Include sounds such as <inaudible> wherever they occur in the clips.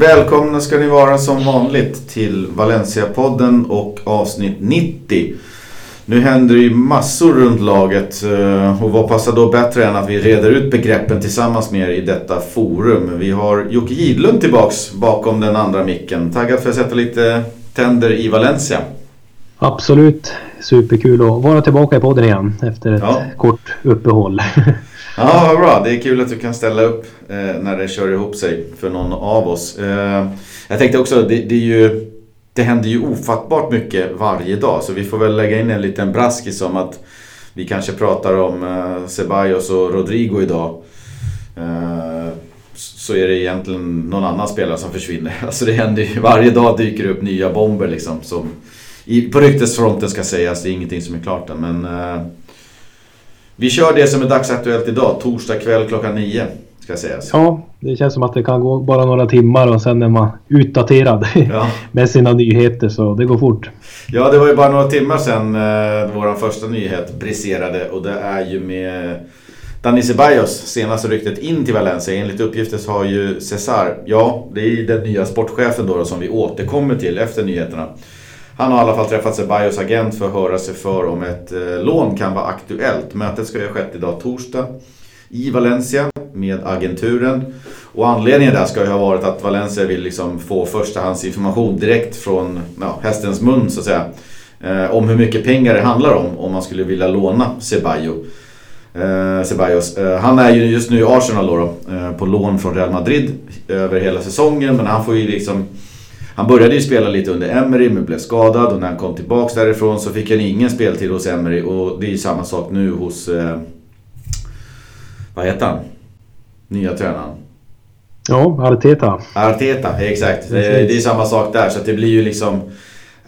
Välkomna ska ni vara som vanligt till Valencia-podden och avsnitt 90. Nu händer det ju massor runt laget eh, och vad passar då bättre än att vi reder ut begreppen tillsammans med er i detta forum. Vi har Jocke Gidlund tillbaks bakom den andra micken. Taggad för att sätta lite tänder i Valencia? Absolut. Superkul att vara tillbaka i podden igen efter ett ja. kort uppehåll. <laughs> Ja, vad bra. Det är kul att du kan ställa upp eh, när det kör ihop sig för någon av oss. Eh, jag tänkte också, det, det, är ju, det händer ju ofattbart mycket varje dag. Så vi får väl lägga in en liten braskis om att vi kanske pratar om eh, Ceballos och Rodrigo idag. Så är det egentligen någon annan spelare som försvinner. <laughs> Alltså det händer ju, varje dag dyker det upp nya bomber liksom. Som, på ryktesfronten ska sägas, det är ingenting som är klart än. Men vi kör det som är dagsaktuellt idag, torsdag kväll klockan nio. Ska sägas. Ja, det känns som att det kan gå bara några timmar och sen är man utdaterad <laughs> ja. med sina nyheter så det går fort. Ja, det var ju bara några timmar sedan eh, vår första nyhet briserade och det är ju med Dani Ceballos, senaste ryktet in till Valencia. Enligt uppgifter så har ju Cesar, ja det är den nya sportchefen då, då som vi återkommer till efter nyheterna. Han har i alla fall träffat Ceballos agent för att höra sig för om ett eh, lån kan vara aktuellt. Mötet ska ju ha skett idag torsdag i Valencia med agenturen. Och anledningen där ska ju ha varit att Valencia vill liksom få förstahandsinformation direkt från ja, hästens mun så att säga. Eh, om hur mycket pengar det handlar om om man skulle vilja låna Ceballos. Eh, Ceballos. Eh, han är ju just nu i Arsenal då, då eh, på lån från Real Madrid över hela säsongen men han får ju liksom han började ju spela lite under Emery men blev skadad och när han kom tillbaks därifrån så fick han ingen speltid hos Emery och det är ju samma sak nu hos... Eh, vad heter han? Nya tränaren. Ja, Arteta. Arteta, exakt. Det, det är samma sak där så det blir ju liksom...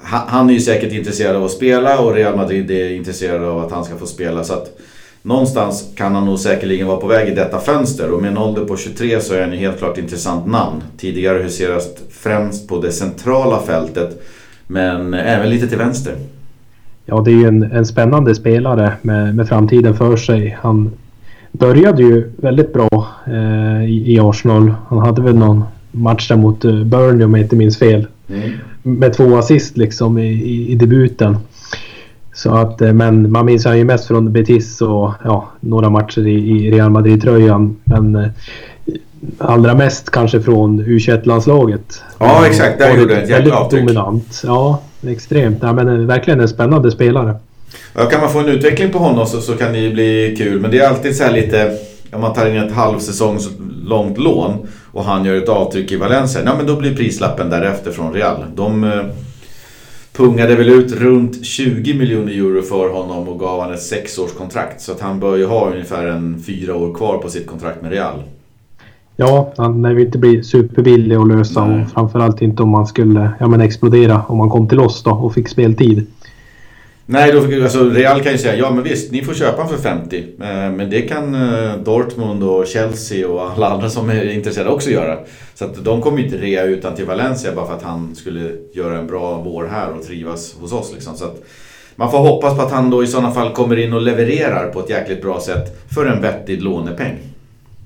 Han är ju säkert intresserad av att spela och Real Madrid är intresserade av att han ska få spela så att någonstans kan han nog säkerligen vara på väg i detta fönster och med en ålder på 23 så är han ju helt klart intressant namn. Tidigare huseras främst på det centrala fältet men även lite till vänster. Ja, det är ju en, en spännande spelare med, med framtiden för sig. Han började ju väldigt bra eh, i, i, Arsenal. Han hade väl någon match där mot eh, Burnley om jag inte minns fel. Mm. Med två assist liksom i, i, i debuten. Så att, eh, men man minns han ju mest från Betis och ja, några matcher i, i Real Madrid-tröjan. Men eh, allra mest kanske från U21-landslaget. Ja exakt, där gjorde ett jäkla avtryck. dominant. Ja, extremt. Ja, men eh, verkligen en spännande spelare. Ja, kan man få en utveckling på honom så, så kan det ju bli kul. Men det är alltid så här lite... Om man tar in ett halvsäsongs långt lån och han gör ett avtryck i Valencia. Ja, men då blir prislappen därefter från Real. De pungade väl ut runt 20 miljoner euro för honom och gav han ett sexårskontrakt. Så att han bör ju ha ungefär en fyra år kvar på sitt kontrakt med Real. Ja, han lär inte bli superbillig att lösa Nej. och framförallt inte om man skulle ja, men explodera om man kom till oss då och fick speltid. Nej, då, alltså Real kan ju säga ja men visst, ni får köpa för 50. Eh, men det kan eh, Dortmund och Chelsea och alla andra som är intresserade också göra. Så att de kommer inte rea utan till Valencia bara för att han skulle göra en bra vår här och trivas hos oss. Liksom. Så att man får hoppas på att han då i sådana fall kommer in och levererar på ett jäkligt bra sätt för en vettig lånepeng.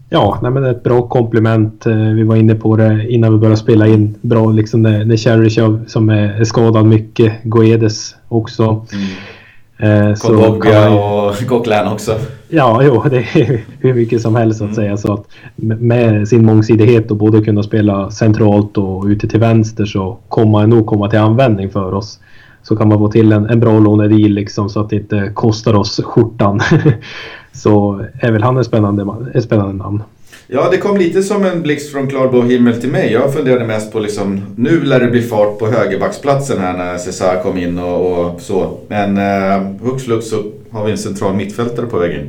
Ja, nej, men ett bra komplement. Eh, vi var inne på det innan vi började spela in. Bra liksom när, när Cheryshev som är, skadad mycket. Goedes också. Mm. Eh, Kondogbia och <laughs> Coquelin också. Ja, jo, <laughs> det är hur mycket som helst att mm. säga. Så att med sin mångsidighet och både kunna spela centralt och ute till vänster så kommer han nog komma till användning för oss. Så kan man få till en, en bra lånedeal liksom så att det inte kostar oss skjortan. <laughs> så är väl han ett spännande, ett spännande namn. Ja, det kom lite som en blixt från klarblå himmel till mig. Jag funderade mest på liksom, nu lär det bli fart på högerbacksplatsen här när Cesar kom in och, och så. Men eh, hux flux så har vi en central mittfältare på vägen.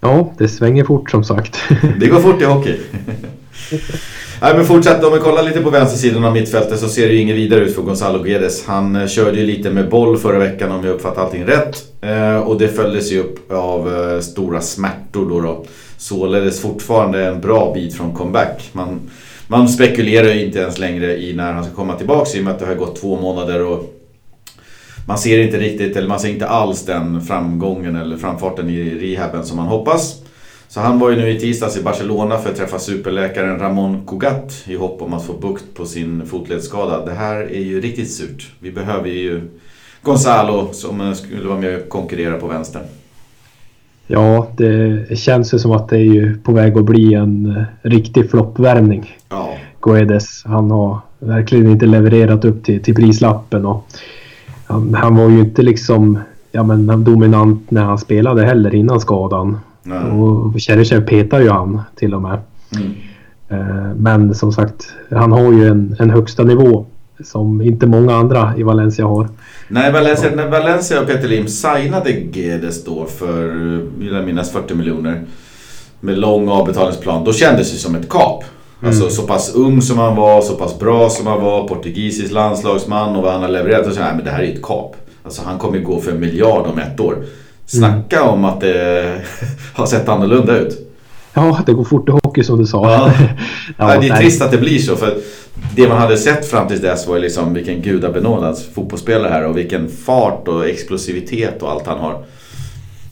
Ja, det svänger fort som sagt. det går fort i hockey. <laughs> Nej, men fortsätt, om vi kollar lite på vänstersidan av mittfältet så ser det ju inget vidare ut för Gonzalo Guedes. Han eh, körde ju lite med boll förra veckan om jag uppfattar allting rätt. Eh, och det följdes ju upp av eh, stora smärtor då. då. Således fortfarande en bra bit från comeback. Man, man spekulerar ju inte ens längre i när han ska komma tillbaka i och med att det har gått två månader och man ser inte riktigt, eller man ser inte alls den framgången eller framfarten i rehaben som man hoppas. Så han var ju nu i tisdags i Barcelona för att träffa superläkaren Ramon Cugat i hopp om att få bukt på sin fotledsskada. Det här är ju riktigt surt. Vi behöver ju Gonzalo som skulle vara med och konkurrera på vänster. Ja, det känns ju som att det är ju på väg att bli en eh, riktig floppvärmning. Ja. Guedes, han har verkligen inte levererat upp till, till prislappen och han, han var ju inte liksom ja, men dominant när han spelade heller innan skadan. Nej. Och Cheryshev petar ju han till och med. Mm. Eh, men som sagt, han har ju en, en högsta nivå som inte många andra i Valencia har. Nej, Valencia, när Valencia och Peter Lim signade Gedes då för, vill jag minnas, 40 miljoner med lång avbetalningsplan, då kändes det som ett kap. Alltså mm. så pass ung som han var, så pass bra som han var, portugisisk landslagsman och vad han har levererat. Och så här, men det här är ett kap. Alltså han kommer gå för en miljard om ett år. Snacka mm. om att det <laughs> har sett annorlunda ut. Ja, det går fort i hockey som du sa. Ja. <laughs> ja, det är trist att det blir så. För det man hade sett fram till dess var liksom vilken gudabenådad fotbollsspelare här och vilken fart och explosivitet och allt han har.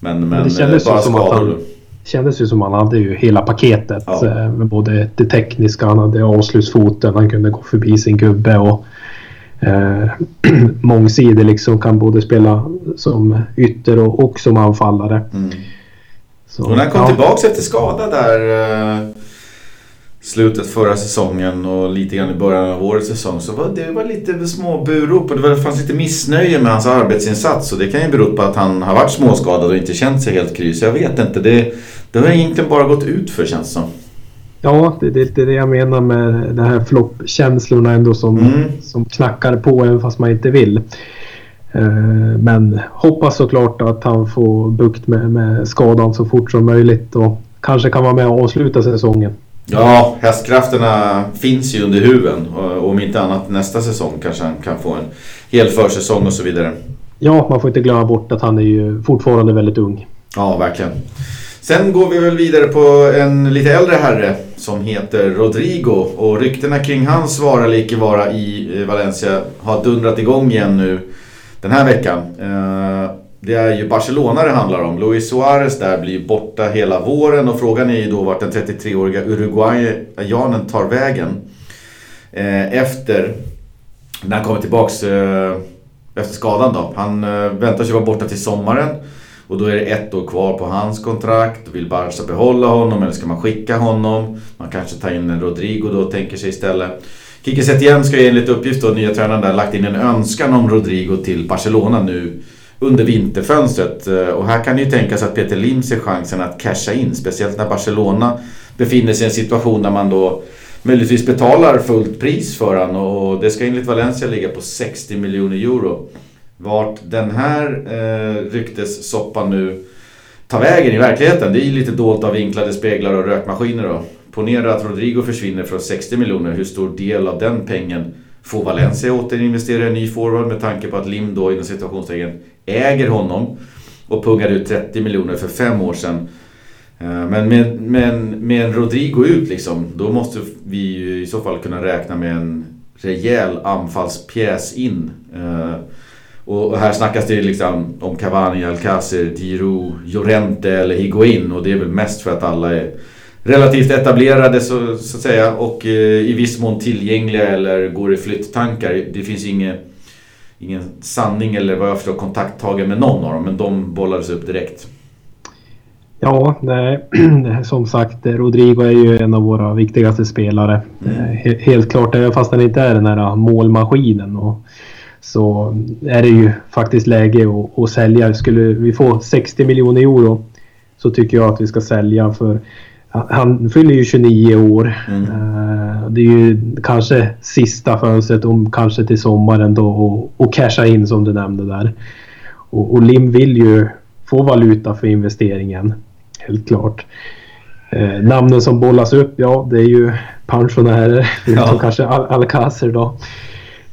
Men, men, men det kändes bara som skador. Att han, kändes ju som att han hade ju hela paketet. Ja. Eh, med både det tekniska, han hade avslutsfoten, han kunde gå förbi sin gubbe och eh, <clears throat> mångsidig liksom. Kan både spela som ytter och, och som anfallare. Mm. Så, och när han kom ja. tillbaka efter skada där eh, slutet förra säsongen och lite grann i början av årets säsong så var det var lite små burop och det fanns lite missnöje med hans arbetsinsats och det kan ju bero på att han har varit småskadad och inte känt sig helt kry. Så jag vet inte. Det, det har egentligen bara gått ut för känns det som. Ja, det, är det jag menar med de här floppkänslorna ändå som, mm. som knackar på även fast man inte vill. Eh, men hoppas såklart att han får bukt med, med skadan så fort som möjligt och kanske kan vara med och avsluta säsongen. Ja, hästkrafterna finns ju under huven och om inte annat nästa säsong kanske han kan få en hel försäsong och så vidare. Ja, man får inte glömma bort att han är ju fortfarande väldigt ung. Ja, verkligen. Sen går vi väl vidare på en lite äldre herre som heter Rodrigo och ryktena kring hans vara eller icke vara i eh, Valencia har dundrat igång igen nu den här veckan. Eh, det är ju Barcelona det handlar om. Luis Suarez där blir borta hela våren och frågan är ju då vart den 33-åriga Uruguayanen tar vägen. Eh, efter, när han kommer tillbaks efter skadan då. Han väntar sig vara borta till sommaren. Och då är det ett år kvar på hans kontrakt. Vill Barca behålla honom eller ska man skicka honom? Man kanske tar in en Rodrigo då tänker sig istället. Kike Setien ska ju enligt uppgift då, nya tränaren där, lagt in en önskan om Rodrigo till Barcelona nu under vinterfönstret. Eh, och här kan det ju tänkas att Peter Lim ser chansen att casha in. Speciellt när Barcelona befinner sig i en situation där man då möjligtvis betalar fullt pris för honom. Och det ska enligt Valencia ligga på 60 miljoner euro. Vart den här eh, ryktessoppan nu tar vägen i verkligheten, det är ju lite dolt av vinklade speglar och rökmaskiner då. Ponera att Rodrigo försvinner från 60 miljoner, hur stor del av den pengen får Valencia återinvestera i en ny forward med tanke på att Lim då inom situationstecken äger honom och pungade ut 30 miljoner för fem år sedan. Eh, men med, med, med en Rodrigo ut liksom, då måste vi ju i så fall kunna räkna med en rejäl anfallspjäs in. Eh, Eh, och här snackas det liksom om Cavani, Alcacer, Giroud, Llorente eller Higuain och det är väl mest för att alla är relativt etablerade så, så att säga och eh, i viss mån tillgängliga eller går i flytttankar. Det finns ingen, ingen sanning eller vad jag förstår kontakttagen med någon av dem men de bollades upp direkt. Ja, det, <clears throat> som sagt Rodrigo är ju en av våra viktigaste spelare. Mm. Helt klart, även fast han inte är den här målmaskinen. Och så är det ju faktiskt läge att, att sälja. Skulle vi få 60 miljoner euro så tycker jag att vi ska sälja för han fyller ju 29 år. Mm. Eh, det är ju kanske sista fönstret, om kanske till sommaren då och, och casha in som du nämnde där. Och, och, Lim vill ju få valuta för investeringen. Helt klart. Eh, namnen som bollas upp, ja det är ju pensionärer. Ja. <laughs> kanske Al Alcacer då.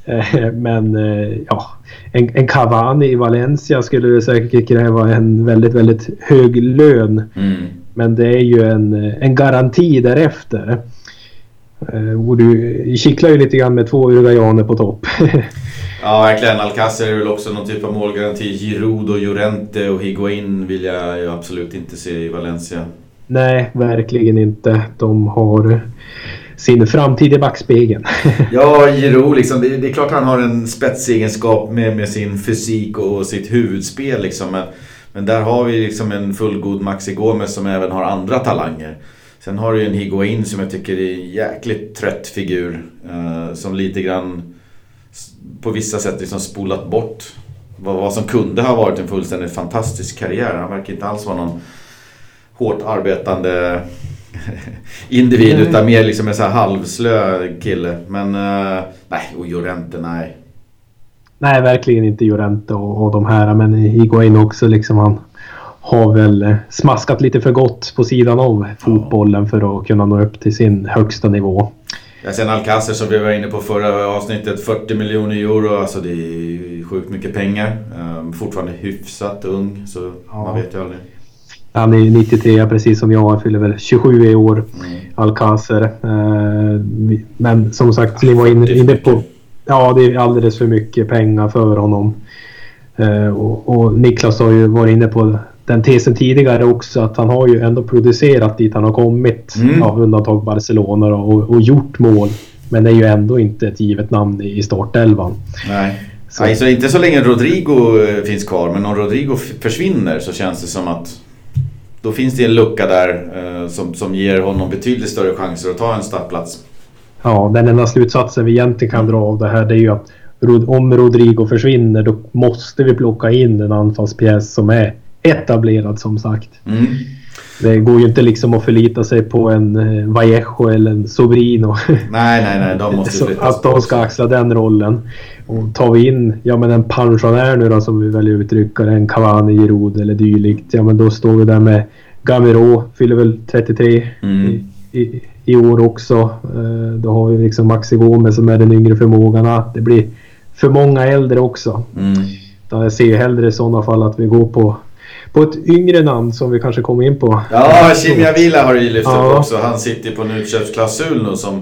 Eh, men eh, ja, en, en Cavani i Valencia skulle säkert kräva en väldigt, väldigt hög lön. Mm. Men det är ju en, en garanti därefter. Eh, och du kittlar ju lite grann med två uruguayaner på topp. <laughs> ja, verkligen. Alcacer är väl också någon typ av målgaranti. Giroud och Llorente och Higuain vill jag ju absolut inte se i Valencia. Nej, verkligen inte. De har sin framtid i backspegeln. <laughs> ja, Giro liksom. Det, det, är klart han har en spetsegenskap med, med sin fysik och sitt huvudspel liksom. Men, men där har vi liksom en fullgod Maxi Gomez som även har andra talanger. Sen har du ju en Higuain som jag tycker är en jäkligt trött figur. Eh, som lite grann på vissa sätt liksom spolat bort vad, vad som kunde ha varit en fullständigt fantastisk karriär. Han verkar inte alls vara någon hårt arbetande <laughs> individ mm. utan mer liksom en så här halvslö kille. Men uh, nej, och Jorente nej. Nej, verkligen inte Jorente och, och de här. Men Higuain också liksom. Han har väl eh, smaskat lite för gott på sidan av fotbollen för att kunna nå upp till sin högsta nivå. Ja, sen Alcacer som vi var inne på förra avsnittet, 40 miljoner euro. Alltså det är sjukt mycket pengar. Um, fortfarande hyfsat ung, så ja. man vet ju aldrig. Han är 93 precis som jag. Han fyller väl 27 i år. Mm. Uh, men som sagt, ni var inne, på... Ja, det är alldeles för mycket pengar för honom. Uh, och, och Niklas har ju varit inne på den tesen tidigare också att han har ju ändå producerat dit han har kommit. Mm. Ja, undantag Barcelona och, och gjort mål. Men det är ju ändå inte ett givet namn i startelvan. Nej. Så. Nej, så inte så länge Rodrigo eh, finns kvar. Men om Rodrigo försvinner så känns det som att då finns det en lucka där eh, som, som ger honom betydligt större chanser att ta en startplats. Ja, den enda slutsatsen vi egentligen kan dra av det här det är ju att om Rodrigo försvinner då måste vi plocka in en anfallspjäs som är etablerad som sagt. Mm. Det går ju inte liksom att förlita sig på en eh, Vallejo eller en Sobrino. <laughs> Nej, nej, nej. De <laughs> måste flyttas. Att de ska axla den rollen. Och tar vi in ja, men en pensionär nu då som vi väljer att uttrycka det, en Cavani, Giroud eller dylikt. Ja, men då står vi där med Gamero, fyller väl 33 mm. i, i, i, år också. Eh, då har vi liksom Maxi Gomez som är den yngre förmågan. Det blir för många äldre också. Mm. Jag ser hellre i sådana fall att vi går på på ett yngre namn som vi kanske kommer in på. Ja, Chimia Vila har du ju lyft ja. upp också. Han sitter på en utköpsklausul nu som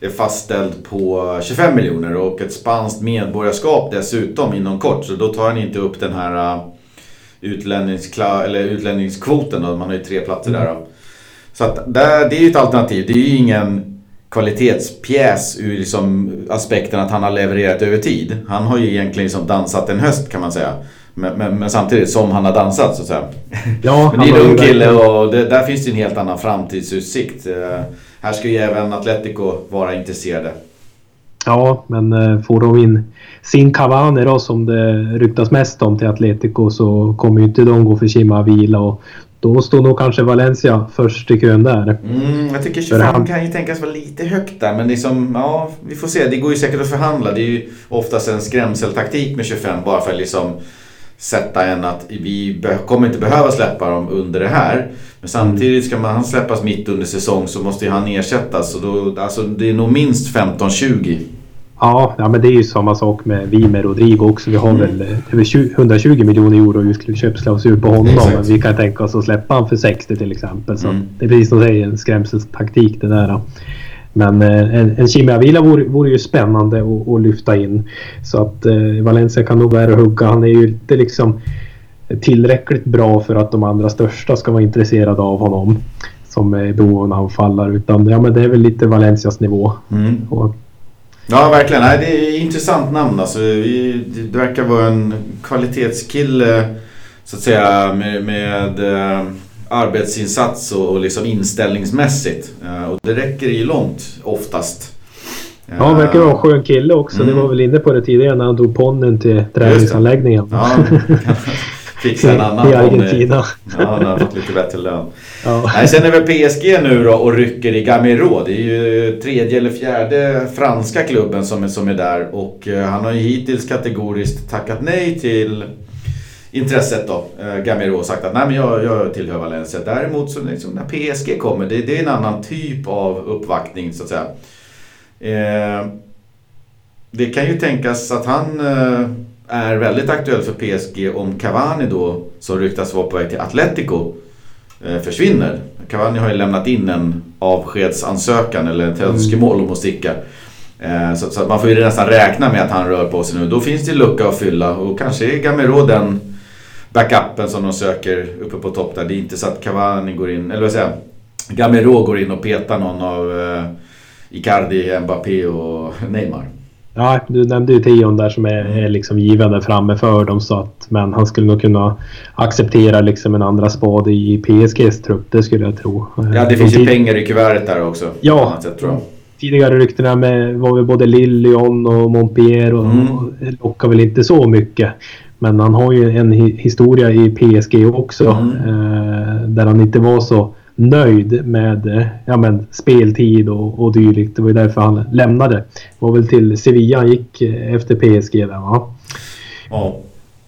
är fastställd på 25 miljoner och ett spanskt medborgarskap dessutom inom kort. Så då tar han inte upp den här uh, eller utlänningskvoten. Då. Man har ju tre platser mm. där. Då. Så att det, det är ju ett alternativ. Det är ju ingen kvalitetspjäs ur liksom aspekten att han har levererat över tid. Han har ju egentligen liksom dansat en höst kan man säga. Men, men, men, samtidigt som han har dansat så att säga. Ja, men det är en ung kille och det, där finns det en helt annan framtidsutsikt. Uh, här ska ju även Atletico vara intresserade. Ja, men uh, får de in sin Cavani då som det ryktas mest om till Atletico så kommer ju inte de gå för Chima Vila och då står nog kanske Valencia först i kön där. Mm, jag tycker 25 han... kan ju tänkas vara lite högt där men liksom, ja, vi får se. Det går ju säkert att förhandla. Det är ju oftast en skrämseltaktik med 25 bara för liksom sätta en att vi kommer inte behöva släppa dem under det här. Men samtidigt ska man släppas mitt under säsong så måste ju han ersättas. Och då, alltså, det är nog minst 15-20. Ja, ja, men det är ju samma sak med vi med Rodrigo också. Vi har mm. väl eh, över 120 miljoner euro utköpsklausul på honom. Men vi kan tänka oss att släppa honom för 60 till exempel. Så mm. Det är precis som du säger, en skrämseltaktik det där. Men eh, en, en Chimiavila vore, vore ju spännande att, att lyfta in. Så att eh, Valencia kan nog vara hugga. Han är ju inte liksom tillräckligt bra för att de andra största ska vara intresserade av honom. Som är behov av en anfallare. Utan ja, men det är väl lite Valencias nivå. Mm. Och, Ja, verkligen. Nej, det är ett intressant namn. Alltså, det verkar vara en kvalitetskille så att säga med, med eh, arbetsinsats och, och liksom inställningsmässigt. Uh, och det räcker ju långt oftast. Ja, han verkar vara en skön kille också. Mm. Det var väl inne på det tidigare när han tog ponnen till träningsanläggningen. Ja, <laughs> <laughs> fixa en annan I Argentina. Ja, han har fått lite bättre lön. Ja. Nej, sen är väl PSG nu då och rycker i Gamero. Det är ju tredje eller fjärde franska klubben som är, som är där. Och uh, han har ju hittills kategoriskt tackat nej till intresset då. Eh, Gamero har sagt att nej men jag, jag tillhör Valencia. Däremot så liksom, när PSG kommer, det, det, är en annan typ av uppvaktning så att säga. Eh, det kan ju tänkas att han eh, är väldigt aktuell för PSG om Cavani då, som ryktas vara på väg till Atletico, eh, försvinner. Cavani har ju lämnat in en avskedsansökan eller ett önskemål om att sticka. Eh, så, så, man får ju nästan räkna med att han rör på sig nu. Då finns det lucka att fylla och kanske är Gamero den backupen som de söker uppe på topp där. Det är inte så att Cavani går in, eller vad säger jag? Gamero går in och petar någon av eh, Icardi, Mbappé och <laughs> Neymar. Ja, du nämnde ju Tion där som är, är liksom given där framme för dem. Så att, men han skulle nog kunna acceptera liksom en andra spade i PSGs trupp, det skulle jag tro. Ja, det finns ju pengar i kuvertet där också. Ja, sätt, tidigare ryktena med var väl både Lilion och Montpellier och, mm. och lockar väl inte så mycket. Men han har ju en historia i PSG också mm. eh, där han inte var så nöjd med ja, men, speltid och, och dylikt. Det var ju därför han lämnade. Det var väl till Sevilla han gick efter PSG där va? Ja.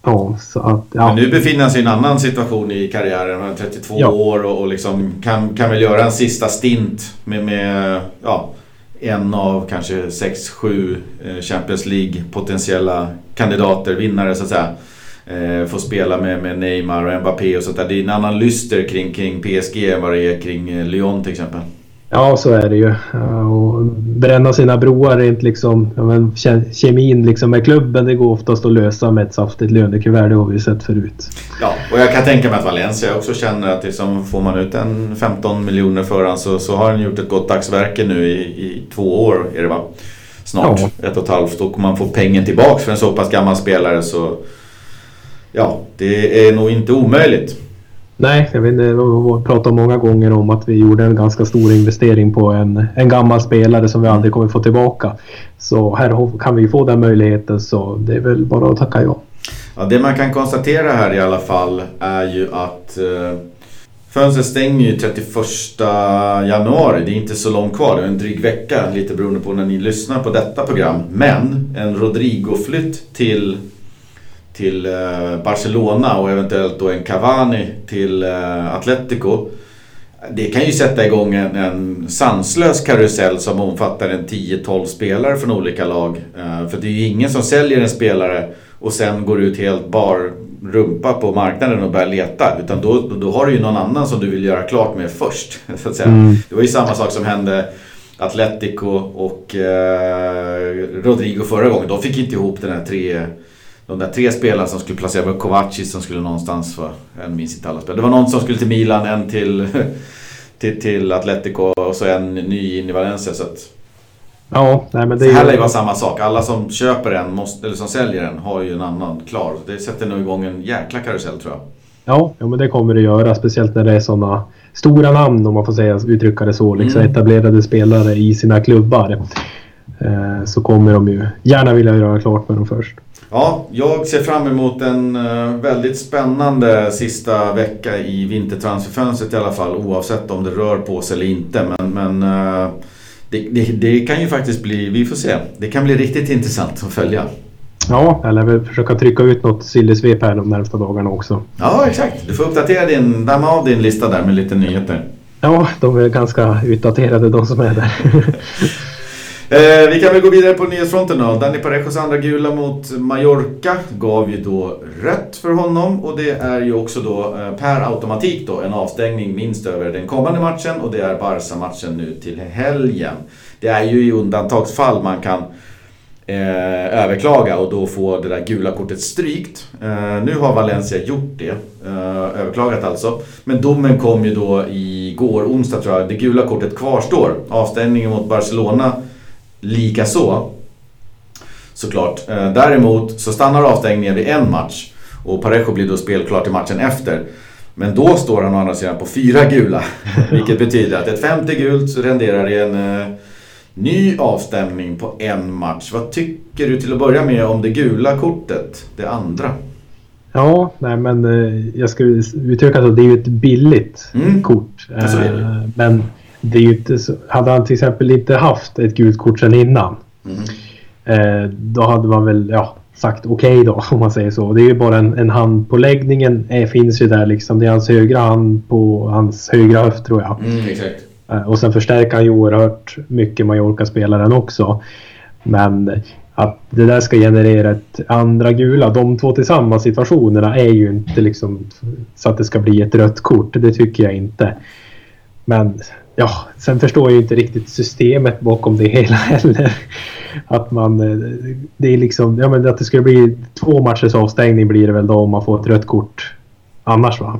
Ja, så att, ja. Men nu befinner han sig i en annan situation i karriären. Han är 32 ja. år och, och liksom kan, kan väl göra en sista stint med, med ja, en av kanske 6-7 eh, Champions League potentiella kandidater, vinnare så att säga eh, få spela med, med Neymar och Mbappé och sånt där. Det är en annan lyster kring, kring PSG än vad det är kring eh, Lyon till exempel. Ja, så är det ju. Och bränna sina broar rent liksom, ja, men, kemin liksom med klubben, det går oftast att lösa med ett saftigt lönekuvert. Det har vi sett förut. Ja, och jag kan tänka mig att Valencia också känner att liksom, får man ut en 15 miljoner för han så, så har han gjort ett gott dagsverke nu i, i två år är det va? Snart, ja. ett och ett halvt. Och man får pengen tillbaks för en så pass gammal spelare så ja, det är nog inte omöjligt. Nej, jag vet inte, vi har pratat många gånger om att vi gjorde en ganska stor investering på en, en gammal spelare som vi aldrig kommer få tillbaka. Så här kan vi få den möjligheten så det är väl bara att tacka ja. ja det man kan konstatera här i alla fall är ju att eh, fönstret stänger ju 31 januari. Det är inte så långt kvar, det är en dryg vecka lite beroende på när ni lyssnar på detta program. Men en Rodrigo-flytt till till eh, Barcelona och eventuellt då en Cavani till eh, Atletico. Det kan ju sätta igång en, en sanslös karusell som omfattar en 10-12 spelare från olika lag. Eh, för det är ju ingen som säljer en spelare och sen går ut helt bar rumpa på marknaden och börjar leta. Utan då, då har du ju någon annan som du vill göra klart med först. <laughs> Så att säga. Mm. Det var ju samma sak som hände Atletico och eh, Rodrigo förra gången. De fick inte ihop den här tre de där tre spelarna som skulle placera med Kovacic som skulle någonstans för, jag minns inte alla spel. Det var någon som skulle till Milan, en till, <laughs> till, till Atletico och så en ny in i Valencia. Så att, ja, nej, men det så här lär ju vara samma sak. Alla som köper en, måste, eller som säljer en, har ju en annan klar. Det sätter nog igång en jäkla karusell tror jag. Ja, ja men det kommer det göra. Speciellt när det är sådana stora namn om man får säga, uttrycka det så. Liksom mm. etablerade spelare i sina klubbar. Eh, så kommer de ju gärna vilja göra klart med dem först. Ja, jag ser fram emot en eh, väldigt spännande sista vecka i vintertransferfönstret i alla fall. Oavsett om det rör på sig eller inte. Men, men eh, det, det, det, kan ju faktiskt bli, vi får se. Det kan bli riktigt intressant att följa. Ja, eller väl försöka trycka ut något sillesvep här de närmsta dagarna också. Ja, exakt. Du får uppdatera din, damma av din lista där med lite nyheter. Ja, de är ganska utdaterade de som är där. <laughs> Eh, vi kan väl gå vidare på nyhetsfronten då. Danny Parejos andra gula mot Mallorca gav ju då rött för honom och det är ju också då eh, per automatik då en avstängning minst över den kommande matchen och det är Barca-matchen nu till helgen. Det är ju i undantagsfall man kan eh, överklaga och då få det där gula kortet strykt. Eh, nu har Valencia gjort det, eh, överklagat alltså. Men domen kom ju då igår, onsdag tror jag. Det gula kortet kvarstår. Avstängningen mot Barcelona Likaså, såklart. Eh, däremot så stannar avstängningen vid en match och Parejo blir då spelklar till matchen efter. Men då står han å andra sidan på fyra gula. <laughs> Vilket betyder att ett femte gult renderar i en eh, ny avstämning på en match. Vad tycker du till att börja med om det gula kortet, det andra? Ja, nej men eh, jag skulle uttrycka att det är ju ett billigt mm. kort. Eh, men det är ju inte så, hade han till exempel inte haft ett gult kort sedan innan. Mm. Eh, då hade man väl ja, sagt okej okay då <laughs> om man säger så. Det är ju bara en, en handpåläggningen är, finns ju där liksom. Det är hans högra hand på hans högra höft tror jag. Mm, exakt. Eh, och sen förstärker han ju oerhört mycket Mallorca-spelaren också. Men att det där ska generera ett andra gula, de två tillsammans situationerna är ju inte liksom så att det ska bli ett rött kort. Det tycker jag inte. Men ja, sen förstår jag inte riktigt systemet bakom det hela heller. Att man, eh, det är liksom, ja men att det skulle bli två matchers avstängning blir det väl då om man får ett rött kort annars va?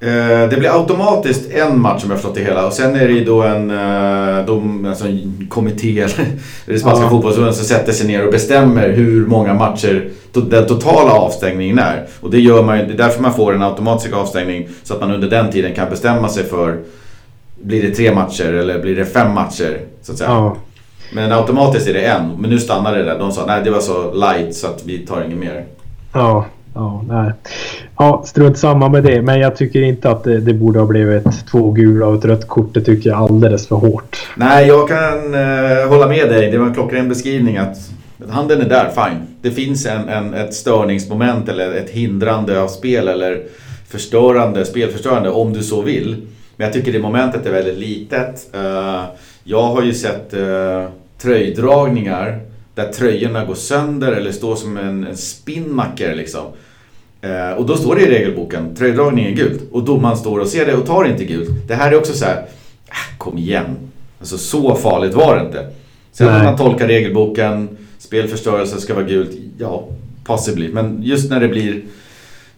Eh, det blir automatiskt en match om jag förstått det hela och sen är det ju då en, eh, de, alltså en kommitté eller <laughs> det spanska ja. fotbollsförbundet som sätter sig ner och bestämmer hur många matcher den totala avstängningen är. Och det gör man det är därför man får en automatisk avstängning så att man under den tiden kan bestämma sig för blir det tre matcher eller blir det fem matcher? Så att säga. Ja. Men automatiskt är det en, men nu stannar det där. De sa nej det var så light så att vi tar inget mer. Ja, Ja, nej. Ja, strunt samma med det. Men jag tycker inte att det, det, borde ha blivit två gula och ett rött kort. Det tycker jag är alldeles för hårt. Nej, jag kan eh, hålla med dig. Det var en klockren beskrivning att handen är där, fine. Det finns en, en, ett störningsmoment eller ett hindrande av spel eller förstörande, spelförstörande om du så vill. Men jag tycker det momentet är väldigt litet. Uh, jag har ju sett uh, tröjdragningar där tröjorna går sönder eller står som en, en spinnmacker liksom. Eh, och då står det i regelboken, tröjdragning är gult. Och domaren står och ser det och tar inte gult. Det här är också så här, äh, kom igen. Alltså så farligt var det inte. Sen om man tolkar regelboken, spelförstörelse ska vara gult, ja, possibly. Men just när det blir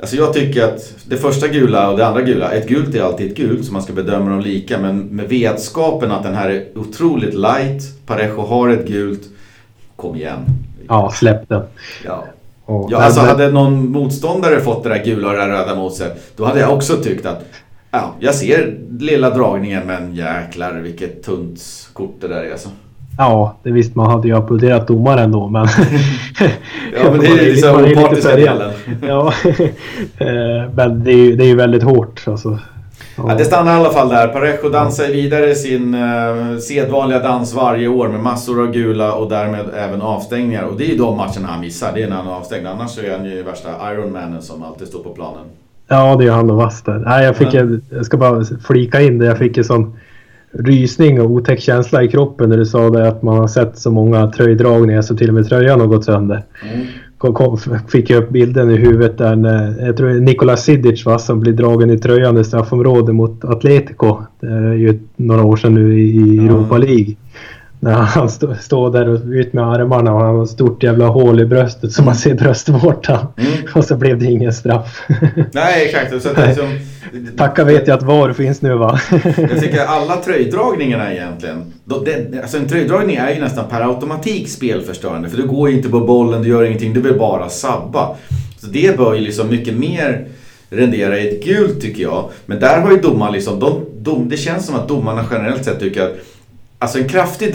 Alltså jag tycker att det första gula och det andra gula, ett gult är alltid ett gult så man ska bedöma dem lika. Men med vetskapen att den här är otroligt light, Parejo har ett gult kom igen. Ja, släpp den. Ja. Och, ja, alltså hade någon motståndare fått det där gula och det röda mot sig, då hade jag också tyckt att ja, jag ser lilla dragningen men jäklar vilket tunt kort det där är alltså. Ja, det visst man hade ju applåderat domaren då men... <laughs> ja men det är ju liksom <laughs> opartiska delen. ja, <laughs> eh, men det är ju det är väldigt hårt alltså. Ja, det stannar i alla fall där. Parejo dansar vidare sin uh, sedvanliga dans varje år med massor av gula och därmed även avstängningar. Och det är ju de matcherna han missar. Det är när han är avstängd. Annars så är han ju värsta Ironmanen som alltid står på planen. Ja, det är han och vass där. Nej, jag, fick jag ska bara flika in det. Jag fick en sån rysning och otäck känsla i kroppen när du sa det att man har sett så många tröjdragningar så till och med tröjan har gått sönder. Mm kom, fick jag upp bilden i huvudet där när, jag tror det är Nikola Sidic va, som blir dragen i tröjan i straffområde mot Atletico. Det är ju några år sedan nu i Europa League när han stod stå där och ut med armarna och han har ett stort jävla hål i bröstet så man ser bröstvårtan. Mm. Och så blev det ingen straff. Nej, exakt. Så att liksom, <laughs> Tacka vet jag att VAR finns nu va? <laughs> jag tycker alla tröjdragningarna egentligen. Då, det, alltså en tröjdragning är ju nästan per automatik spelförstörande. För du går ju inte på bollen, du gör ingenting, du vill bara sabba. Så det bör ju liksom mycket mer rendera i ett gult tycker jag. Men där har ju domaren liksom, de, dom, det känns som att domarna generellt sett tycker att Alltså en kraftig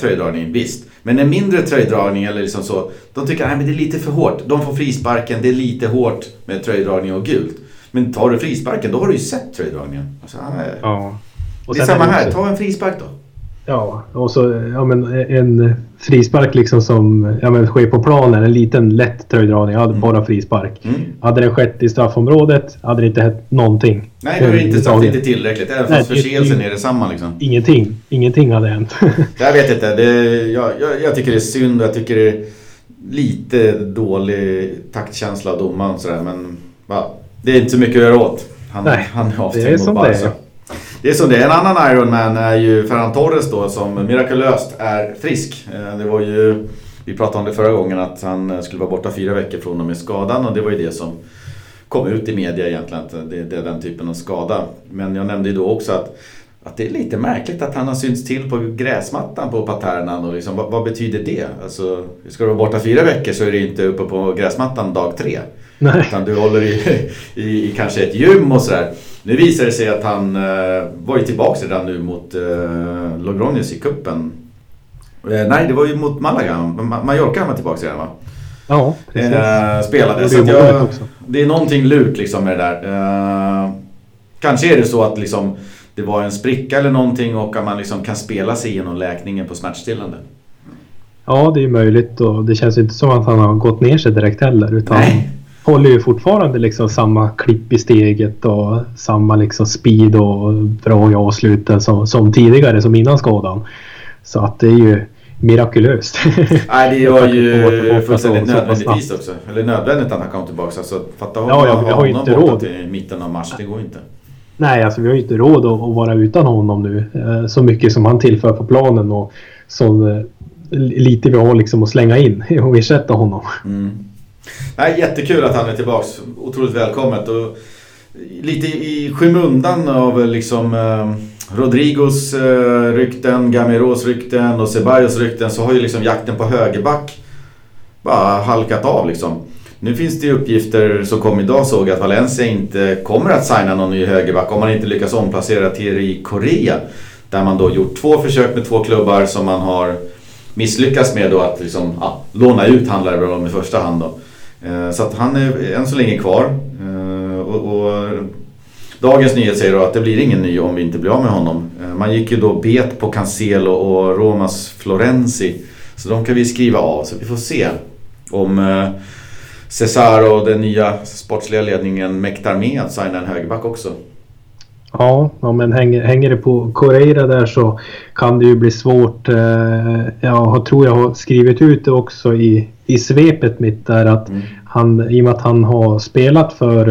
tröjdragning, visst. Men en mindre tröjdragning eller liksom så, de tycker att det är lite för hårt. De får frisparken, det är lite hårt med tröjdragning och gult. Men tar du frisparken, då har du ju sett tröjdragningen. Alltså, ja. Och det är samma här, ta en frispark då. Ja, och så ja, men en frispark liksom som ja, men sker på planen, en liten lätt tröjdragning, hade mm. bara frispark. Mm. Hade den skett i straffområdet hade det inte hänt någonting. Nej, det var inte straff, inte tillräckligt. Även fast förseelsen är detsamma liksom. Ingenting. Ingenting hade hänt. <laughs> jag vet inte. Det, jag, jag, jag, tycker det är synd och jag tycker det är lite dålig taktkänsla av domaren sådär. Men ja, det är inte så mycket att göra åt. Han, Nej, han är avstängd mot Barca. Det är som det är. En annan Ironman är ju Ferran Torres då som mirakulöst är frisk. Eh, det var ju, vi pratade om det förra gången att han skulle vara borta fyra veckor från och med skadan och det var ju det som kom ut i media egentligen att det, det är den typen av skada. Men jag nämnde ju då också att att det är lite märkligt att han har synts till på gräsmattan på Paternan och liksom, vad, vad, betyder det? Alltså, ska du vara borta fyra veckor så är du inte uppe på gräsmattan dag tre. Nej. Utan du håller i, i, i kanske ett gym och sådär. Nu visar det sig att han uh, var ju tillbaka redan nu mot uh, Logroños i kuppen. Uh, nej, det var ju mot Malaga. Mallorca han var tillbaka redan va? Ja, precis. Uh, spelade. Så jag, det är någonting lurt liksom med det där. kanske är det så att liksom det var en spricka eller någonting och att man liksom kan spela sig igenom läkningen på smärtstillande. Ja, det är möjligt och det känns inte som att han har gått ner sig direkt heller. Utan Nej håller ju fortfarande liksom samma klipp i steget och samma liksom speed och bra i avsluten som, som tidigare, som innan skadan. Så att det är ju mirakulöst. <laughs> Nej, det var ju fullständigt nödvändigtvis också. Eller nödvändigt att han kom tillbaka. Alltså, fatta ja, ja, vi har ju inte råd. till mitten av mars, det går inte. Nej, alltså vi har ju inte råd att, att vara utan honom nu. Eh, så mycket som han tillför på planen och så eh, lite vi har liksom att slänga in <laughs> och ersätta honom. Mm. Nej, jättekul att han är tillbaks. Otroligt välkommet. Och lite i skymundan av liksom eh, Rodrigos eh, rykten, Gamiros rykten och Ceballos rykten så har ju liksom jakten på högerback bara halkat av liksom. Nu finns det ju uppgifter som kom idag såg att Valencia inte kommer att signa någon ny högerback om man inte lyckas omplacera Thierry Korea. Där man då gjort två försök med två klubbar som man har misslyckats med då att liksom, ja, låna ut handlare väl i första hand då. Eh, så att han är än så länge kvar. Eh, och, och Dagens nyhet säger då att det blir ingen ny om vi inte blir av med honom. Eh, man gick ju då bet på Cancelo och Romas Florenzi. Så de kan vi skriva av. Så vi får se om Cesar och den nya sportsliga ledningen mäktar med att signa en högerback också. Ja, ja men hänger, hänger det på Correira där så kan det ju bli svårt. Jag tror jag har skrivit ut det också i, i svepet mitt där att mm. han, i och med att han har spelat för,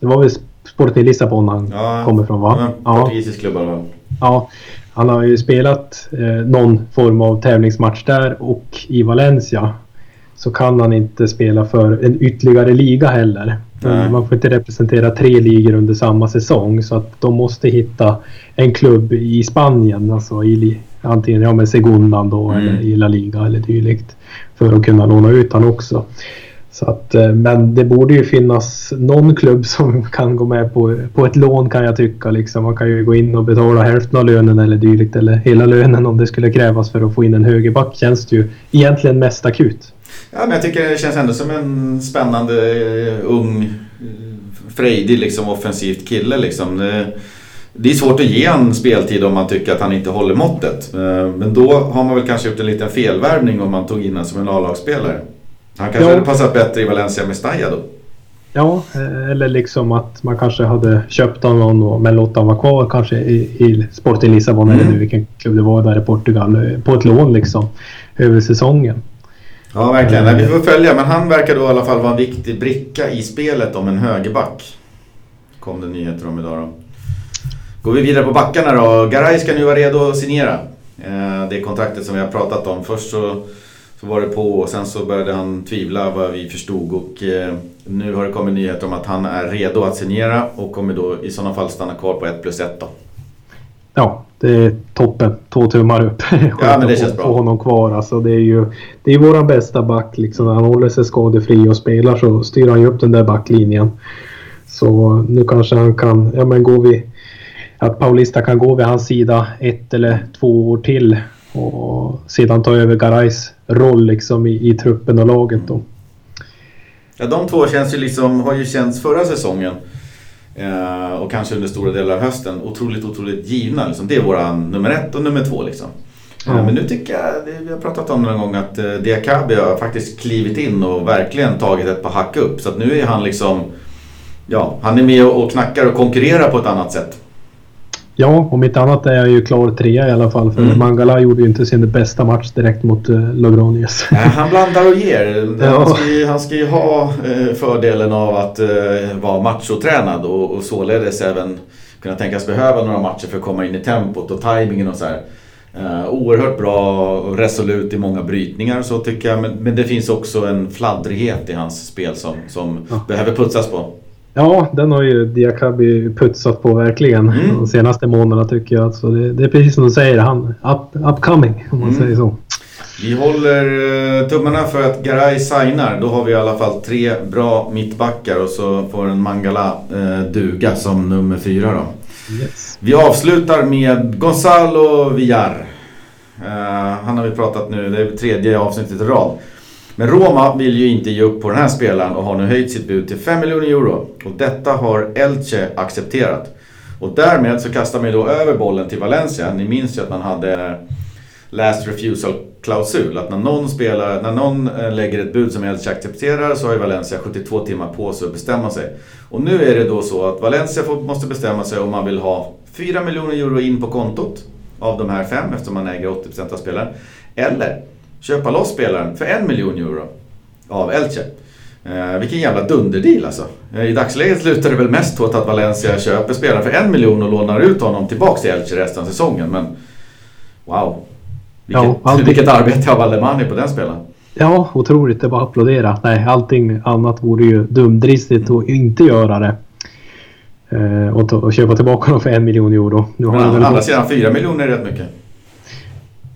det var väl Sporting Lissabon han ja, kommer från va? Ja, portugisisk klubb va? Ja, han har ju spelat eh, någon form av tävlingsmatch där och i Valencia så kan han inte spela för en ytterligare liga heller. Nej. Man får inte representera tre ligor under samma säsong så att de måste hitta en klubb i Spanien, alltså i, antingen ja, med Segundan då mm. eller i La Liga eller dylikt för att kunna låna ut han också. Så att, eh, men det borde ju finnas någon klubb som <laughs> kan gå med på, på ett lån kan jag tycka. Liksom. Man kan ju gå in och betala hälften av lönen eller dylikt eller hela lönen om det skulle krävas för att få in en högerback. Känns det ju egentligen mest akut. Ja, men jag tycker det känns ändå som en spännande eh, ung, eh, frejdig, liksom, offensivt kille. Liksom. Det, det är svårt att ge en speltid om man tycker att han inte håller måttet. Uh, men då har man väl kanske gjort en liten felvärvning om man tog in honom som en A-lagsspelare. Han kanske ja. hade passat bättre i Valencia med Staya då? Ja, eh, eller liksom att man kanske hade köpt honom men låtit honom vara kvar kanske i, i Sporting Lissabon mm. eller nu vilken klubb det var där i Portugal eh, på ett lån liksom över säsongen. Ja, verkligen. Nej, vi får följa, men han verkar då i alla fall vara en viktig bricka i spelet om en högerback. Kom det nyheter om idag då. Går vi vidare på backarna då. Garay ska nu vara redo att signera. Eh, det kontraktet som vi har pratat om. Först så så var det på och sen så började han tvivla vad vi förstod och eh, nu har det kommit nyheter om att han är redo att signera och kommer då i sådana fall stanna kvar på 1 plus 1 då. Ja, det är toppen. Två tummar upp. ja, men det känns bra. Få honom kvar. Alltså, det är ju det är våran bästa back. Liksom. När han håller sig skadefri och spelar så styr han ju upp den där backlinjen. Så nu kanske han kan, ja men går vi, att Paulista kan gå vid hans sida ett eller två år till och sedan ta över Garais roll liksom i, i truppen och laget då. Ja, de två känns ju liksom, har ju känts förra säsongen eh, och kanske under stora delar av hösten otroligt, otroligt givna. Liksom. Det är våran nummer ett och nummer två liksom. Ja. Men nu tycker jag, vi har pratat om någon gång, att eh, Diakabi har faktiskt klivit in och verkligen tagit ett par hack upp. Så att nu är han liksom, ja, han är med och knackar och konkurrerar på ett annat sätt. Ja, om inte annat är jag ju klar trea i alla fall. För mm. Mangala gjorde ju inte sin bästa match direkt mot uh, Logronius. Nej, han <laughs> blandar och ger. Ja. Han, ska ju, han ska ju ha uh, fördelen av att uh, vara machotränad och, och således även kunna tänkas behöva några matcher för att komma in i tempot och tajmingen och så här. Uh, oerhört bra och resolut i många brytningar så tycker jag. Men, men det finns också en fladdrighet i hans spel som, som ja. behöver putsas på. Ja, den har ju Diakabi putsat på verkligen mm. de senaste månaderna tycker jag. Alltså det, det, är precis som du säger, han up, upcoming om man mm. säger så. Vi håller eh, tummarna för att Garay signar. Då har vi i alla fall tre bra mittbackar och så får en Mangala eh, duga som nummer fyra då. Yes. Vi avslutar med Gonzalo Villar. Eh, han har vi pratat nu, det är tredje avsnittet i rad. Men Roma vill ju inte ge upp på den här spelaren och har nu höjt sitt bud till 5 miljoner euro. Och detta har Elche accepterat. Och därmed så kastar man ju då över bollen till Valencia. Ni minns ju att man hade last refusal-klausul. Att när någon, spelar, när någon eh, lägger ett bud som Elche accepterar så har ju Valencia 72 timmar på sig att bestämma sig. Och nu är det då så att Valencia måste bestämma sig om man vill ha 4 miljoner euro in på kontot av de här fem eftersom man äger 80% av spelaren. Eller köpa loss spelaren för en miljon euro av Elche. Eh, vilken jävla dunderdeal alltså. Eh, I dagsläget slutar det väl mest åt att Valencia köper spelaren för en miljon och lånar ut honom tillbaks till Elche resten av säsongen. Men wow. Vilket, ja, alltid... vilket arbete av Alemani på den spelaren. Ja, otroligt. Det var att applådera. Nej, allting annat vore ju dumdristigt att inte göra det. Eh, och, och, köpa tillbaka dem för en miljon euro. Nu har Men å andra sidan fyra miljoner är rätt mycket.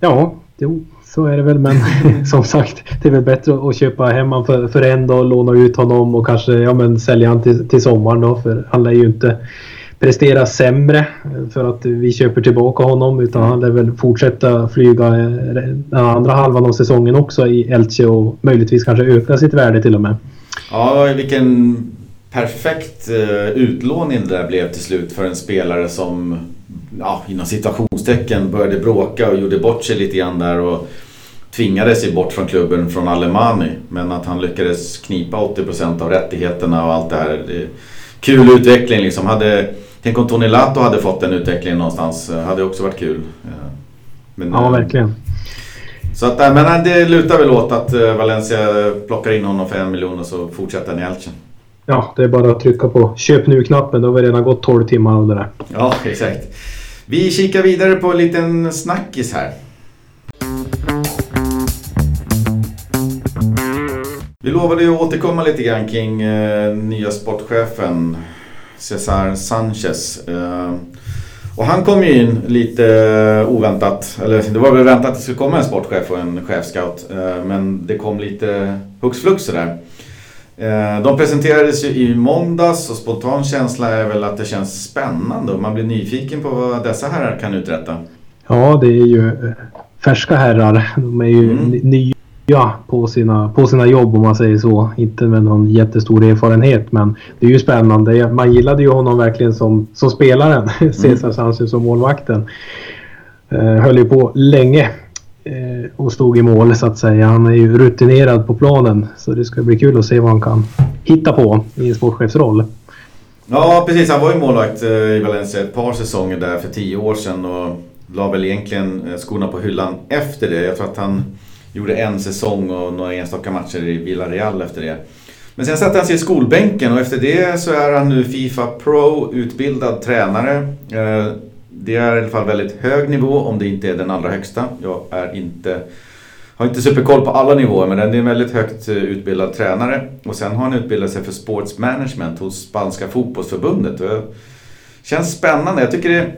Ja, jo, så är det väl. Men <laughs> som sagt, det är väl bättre att köpa hem honom för, för en dag, låna ut honom och kanske ja, men sälja honom till, till sommaren då. För han lär ju inte prestera sämre för att vi köper tillbaka honom utan han lär väl fortsätta flyga den andra halvan av säsongen också i Elche och möjligtvis kanske öka sitt värde till och med. Ja, vilken perfekt eh, utlåning det där blev till slut för en spelare som ja, inom situationstecken började bråka och gjorde bort sig lite grann där och tvingade sig bort från klubben från Alemani. Men att han lyckades knipa 80% av rättigheterna och allt det här. Det, kul utveckling liksom. Hade, tänk om Tony Lato hade fått den utvecklingen någonstans. Eh, hade också varit kul. Men, ja, verkligen. Så att, men det lutar väl åt att Valencia plockar in honom för en miljon och så fortsätter han i Elchen. Ja, det är bara att trycka på köp nu-knappen. Då har vi redan gått 12 timmar av det där. Ja, exakt. Vi kikar vidare på en liten snackis här. Vi lovade ju att återkomma lite grann kring eh, nya sportchefen Cesar Sanchez. Eh, och han kom ju in lite oväntat, eller det var väl väntat att det skulle komma en sportchef och en chefscout. Eh, men det kom lite hux flux sådär. Eh, de presenterades ju i måndags och spontan känsla är väl att det känns spännande och man blir nyfiken på vad dessa herrar kan uträtta. Ja, det är ju eh, färska herrar. De är ju mm. nya på sina, på sina jobb om man säger så. Inte med någon jättestor erfarenhet men det är ju spännande. Man gillade ju honom verkligen som, som spelaren, <laughs> mm. Cesar Sanchez som målvakten. Eh, höll ju på länge Eh, och stod i mål så att säga. Han är ju rutinerad på planen så det ska bli kul att se vad han kan hitta på i en sportchefsroll. Ja precis, han var ju målvakt eh, i Valencia ett par säsonger där för tio år sedan och la väl egentligen eh, skorna på hyllan efter det. Jag tror att han gjorde en säsong och några enstaka matcher i Villarreal efter det. Men sen satte han sig i skolbänken och efter det så är han nu Fifa Pro utbildad tränare. Eh, det är i alla fall väldigt hög nivå om det inte är den allra högsta. Jag är inte, har inte superkoll på alla nivåer men det är en väldigt högt eh, utbildad tränare. Och sen har han utbildat sig för sports management hos spanska fotbollsförbundet. Det känns spännande. Jag tycker det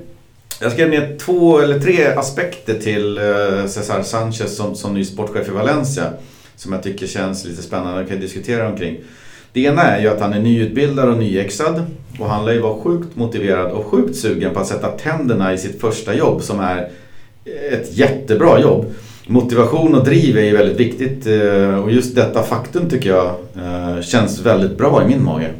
jag skrev ner två eller tre aspekter till eh, Cesar Sanchez som, som ny sportchef i Valencia. Som jag tycker känns lite spännande och kan diskutera omkring. Det ena är ju att han är nyutbildad och nyexad. Och han lär ju vara sjukt motiverad och sjukt sugen på att sätta tänderna i sitt första jobb som är ett jättebra jobb. Motivation och driv är ju väldigt viktigt eh, och just detta faktum tycker jag eh, känns väldigt bra i min mage.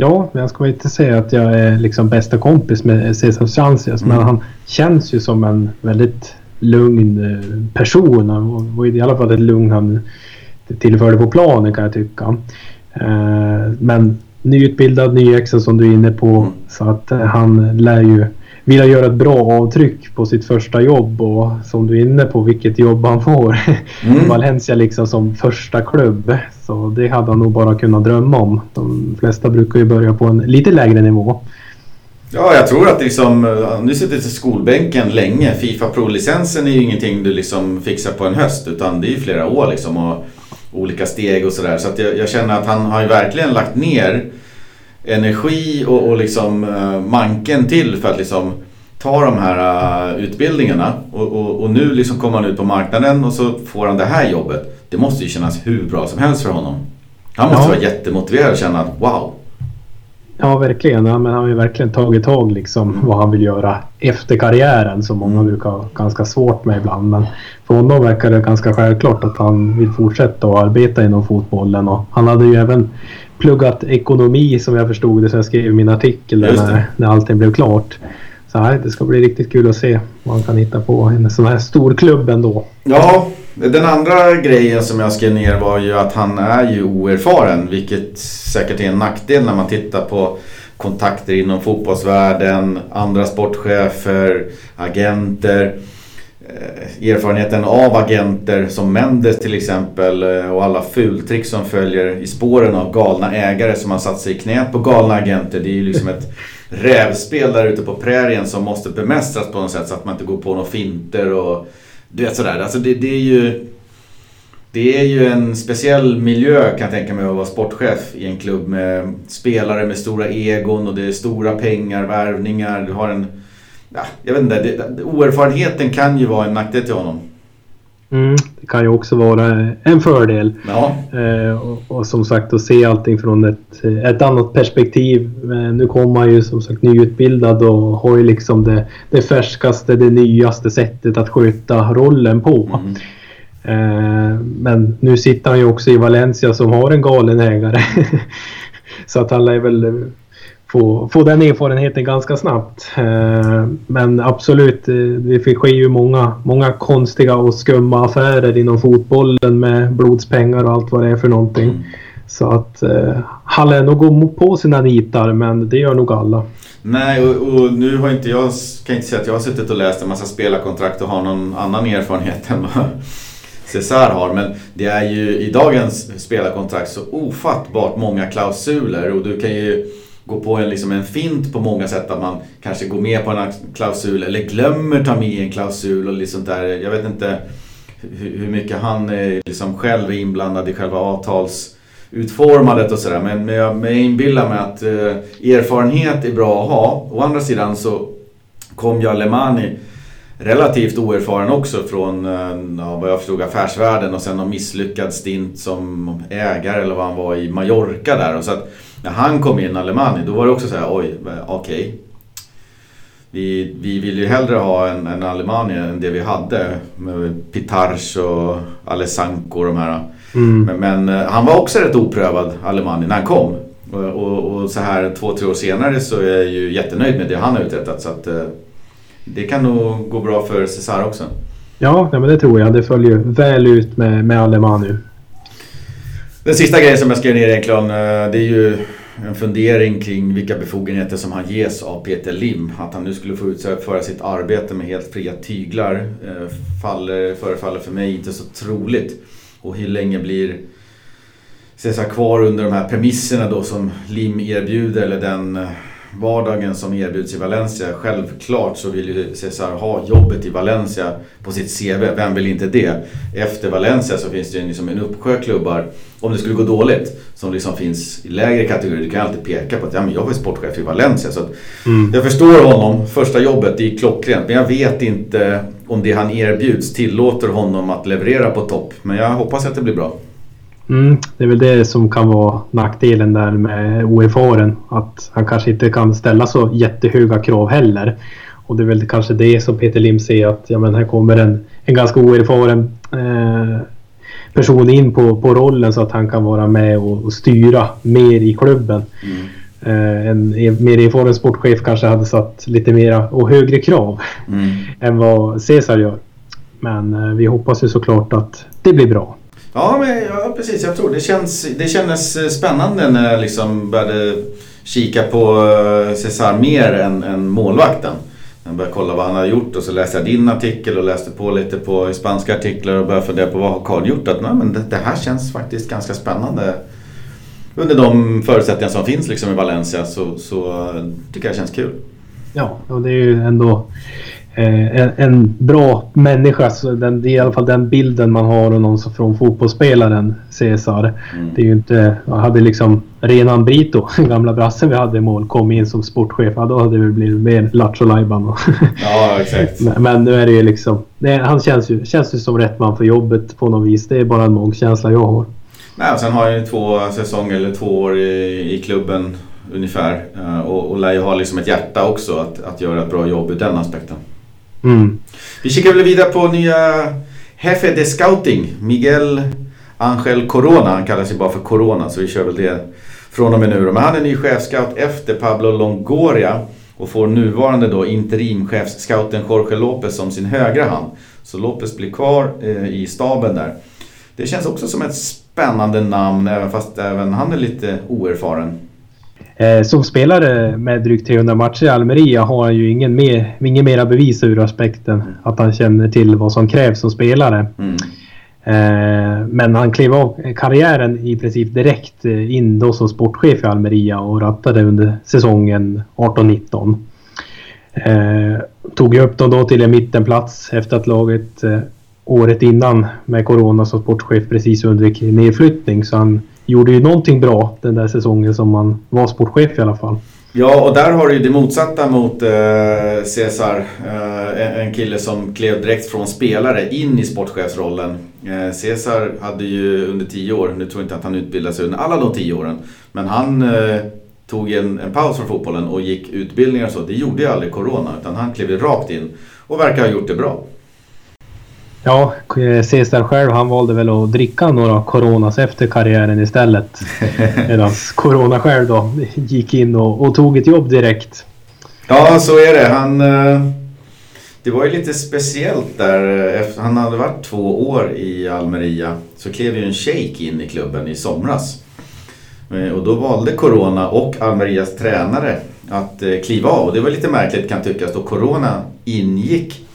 Ja, men jag ska inte säga att jag är liksom bästa kompis med Cesar Sanchez mm. men han känns ju som en väldigt lugn eh, person. Han var i alla fall ett lugn han tillförde på planen kan jag tycka. Men nyutbildad, nyexad som du är inne på. Mm. Så att eh, han lär ju vilja göra ett bra avtryck på sitt första jobb och som du är inne på vilket jobb han får. Mm. <laughs> Valencia liksom som första klubb. Så det hade han nog bara kunnat drömma om. De flesta brukar ju börja på en lite lägre nivå. Ja, jag tror att liksom, nu sitter i skolbänken länge. Fifa Pro-licensen är ju ingenting du liksom fixar på en höst utan det är ju flera år liksom. Och olika steg och sådär. Så att jag, jag, känner att han har ju verkligen lagt ner energi och, och liksom uh, manken till för att liksom ta de här uh, utbildningarna. Och, och, och, nu liksom kommer han ut på marknaden och så får han det här jobbet. Det måste ju kännas hur bra som helst för honom. Han måste ja. vara jättemotiverad och känna att wow, Ja, verkligen. Ja, men han har ju verkligen tagit tag liksom vad han vill göra efter karriären som många brukar ha ganska svårt med ibland. Men för honom verkar det ganska självklart att han vill fortsätta att arbeta inom fotbollen. Och han hade ju även pluggat ekonomi som jag förstod det, så jag skrev min artikel när, när allting blev klart. Så här, det ska bli riktigt kul att se vad han kan hitta på en sån här stor klubb ändå. Ja, den andra grejen som jag skrev ner var ju att han är ju oerfaren. Vilket säkert är en nackdel när man tittar på kontakter inom fotbollsvärlden, andra sportchefer, agenter. Eh, erfarenheten av agenter som Mendes till exempel eh, och alla fultrick som följer i spåren av galna ägare som har satt sig i knät på galna agenter. Det är ju liksom ett <laughs> rävspel där ute på prärien som måste bemästras på något sätt så att man inte går på några finter och du vet sådär. Alltså det, det är ju... det är ju en speciell miljö kan jag tänka mig att vara sportchef i en klubb med spelare med stora egon och det är stora pengar, värvningar. Du har en... Ja, jag vet inte, det, oerfarenheten kan ju vara en nackdel till honom. Mm, det kan ju också vara en fördel. Ja. Eh, och, och, som sagt att se allting från ett, ett annat perspektiv. Eh, nu kommer han ju som sagt nyutbildad och har ju liksom det, det färskaste, det nyaste sättet att sköta rollen på. Mm. Eh, men nu sitter han ju också i Valencia som har en galen ägare. <laughs> Så att han lär väl få, få den erfarenheten ganska snabbt. Eh, men absolut, eh, det sker ju många, många konstiga och skumma affärer inom fotbollen med blodspengar och allt vad det är för någonting. Mm. Så att han lär nog gå på sina nitar, men det gör nog alla. Nej, och, och, nu har inte jag, kan inte säga att jag har suttit och läst en massa spelarkontrakt och har någon annan erfarenhet än vad <laughs> Cesar har. Men det är ju i dagens spelarkontrakt så ofattbart många klausuler och du kan ju gå på en, liksom en fint på många sätt att man kanske går med på en klausul eller glömmer ta med en klausul och liksom där. Jag vet inte hur mycket han är liksom själv är inblandad i själva avtalsutformandet och sådär. Men, men jag, jag inbillar mig att eh, erfarenhet är bra att ha. Å andra sidan så kom ju Alemani relativt oerfaren också från eh, ja, vad jag förstod affärsvärlden och sen någon misslyckad stint som ägare eller vad han var i Mallorca där. Och så att när han kom in, Alemani, då var det också så här, oj, okej. Okay. Vi, vi vill ju hellre ha en, en Alemani än det vi hade med Pitarch och Alessanco och de här. Mm. Men, men, eh, han var också rätt oprövad, Alemani, när han kom. Och, och, och, så här två, tre år senare så är jag ju jättenöjd med det han har uträttat. Så att, eh, det kan nog gå bra för Cesar också. Ja, men det tror jag. Det följer väl ut med, med Alemani. Den sista grejen som jag skrev ner egentligen, eh, det är ju en fundering kring vilka befogenheter som han ges av Peter Lim. Att han nu skulle få utföra sitt arbete med helt fria tyglar eh, faller, förefaller för mig inte så troligt. Och hur länge blir Cesar kvar under de här premisserna då som Lim erbjuder eller den eh, vardagen som erbjuds i Valencia. Självklart så vill ju Cesar ha jobbet i Valencia på sitt CV. Vem vill inte det? Efter Valencia så finns det ju liksom en uppsjö klubbar, om det skulle gå dåligt, som liksom finns i lägre kategorier. Du kan alltid peka på att ja, men jag var sportchef i Valencia. Så mm. Jag förstår honom. Första jobbet, det är klockrent. Men jag vet inte om det han erbjuds tillåter honom att leverera på topp. Men jag hoppas att det blir bra. Mm, det är väl det som kan vara nackdelen där med oerfaren. Att han kanske inte kan ställa så jättehöga krav heller. Och det är väl kanske det som Peter Lim ser att ja, men här kommer en, en ganska oerfaren eh, person in på, på rollen så att han kan vara med och, och styra mer i klubben. Mm. Eh, en mer erfaren sportchef kanske hade satt lite mera och högre krav mm. <laughs> än vad Cesar gör. Men eh, vi hoppas ju såklart att det blir bra. Ja, men, ja precis. Jag tror det, känns, det kändes eh, spännande när jag liksom började kika på eh, Cesar mer än, än målvakten. Jag började kolla vad han hade gjort och så läste jag din artikel och läste på lite på spanska artiklar och började fundera på vad har Karl gjort. Att, nej, men det, det, här känns faktiskt ganska spännande. Under de förutsättningar som finns liksom i Valencia så, så eh, tycker jag det känns kul. Ja, och det är ju ändå en, en, bra människa. Så den, det är i alla fall den bilden man har av någon från fotbollsspelaren Cesar. Mm. Det är inte... Hade liksom Renan Brito, <laughs> gamla brassen vi hade i mål, kom in som sportchef. Ja, då hade det blivit mer Lattjo <laughs> Ja, exakt. men, men, nu är det ju liksom... Det, han känns ju, känns ju som rätt man för jobbet på något vis. Det är bara en magkänsla jag har. Nej, och sen har han ju två säsonger eller två år i, i klubben ungefär. Eh, och, och lär ju ha liksom ett hjärta också att, att göra ett bra jobb ur den aspekten. Mm. Vi kikar väl vidare på nya Jefe de Scouting, Miguel Angel Corona. Han kallar sig bara för Corona så vi kör väl det från och med nu. Men han är ny chefscout efter Pablo Longoria och får nuvarande då interimchefscouten Jorge Lopez som sin högra hand. Så Lopez blir kvar eh, i staben där. Det känns också som ett spännande namn även fast även han är lite oerfaren. Eh, som spelare med drygt 300 matcher i Almeria har han ju ingen, mer, ingen mera bevis ur aspekten mm. att han känner till vad som krävs som spelare. Mm. Eh, men han klev av karriären i princip direkt eh, in då som sportchef i Almeria och rattade under säsongen 18-19. Eh, tog upp dem då till en mittenplats efter att laget året innan med Corona som sportchef precis undvek nedflyttning. Så han gjorde ju någonting bra den där säsongen som han var sportchef i alla fall. Ja, och där har du ju det motsatta mot eh, Cesar. Eh, en kille som klev direkt från spelare in i sportchefsrollen. Eh, Cesar hade ju under tio år, nu tror jag inte att han utbildade sig under alla de tio åren, men han eh, tog en, en paus från fotbollen och gick utbildningar och så. Det gjorde ju aldrig Corona, utan han klev rakt in och verkar ha gjort det bra. Ja, Cesar själv han valde väl att dricka några Coronas efter karriären istället. <laughs> Medan Corona själv då gick in och, och, tog ett jobb direkt. Ja, så är det. Han, eh, det var ju lite speciellt där. Efter han hade varit två år i Almeria så klev ju en shake in i klubben i somras. Eh, och då valde Corona och Almerias tränare att eh, kliva av. Och det var lite märkligt kan tyckas då Corona ingick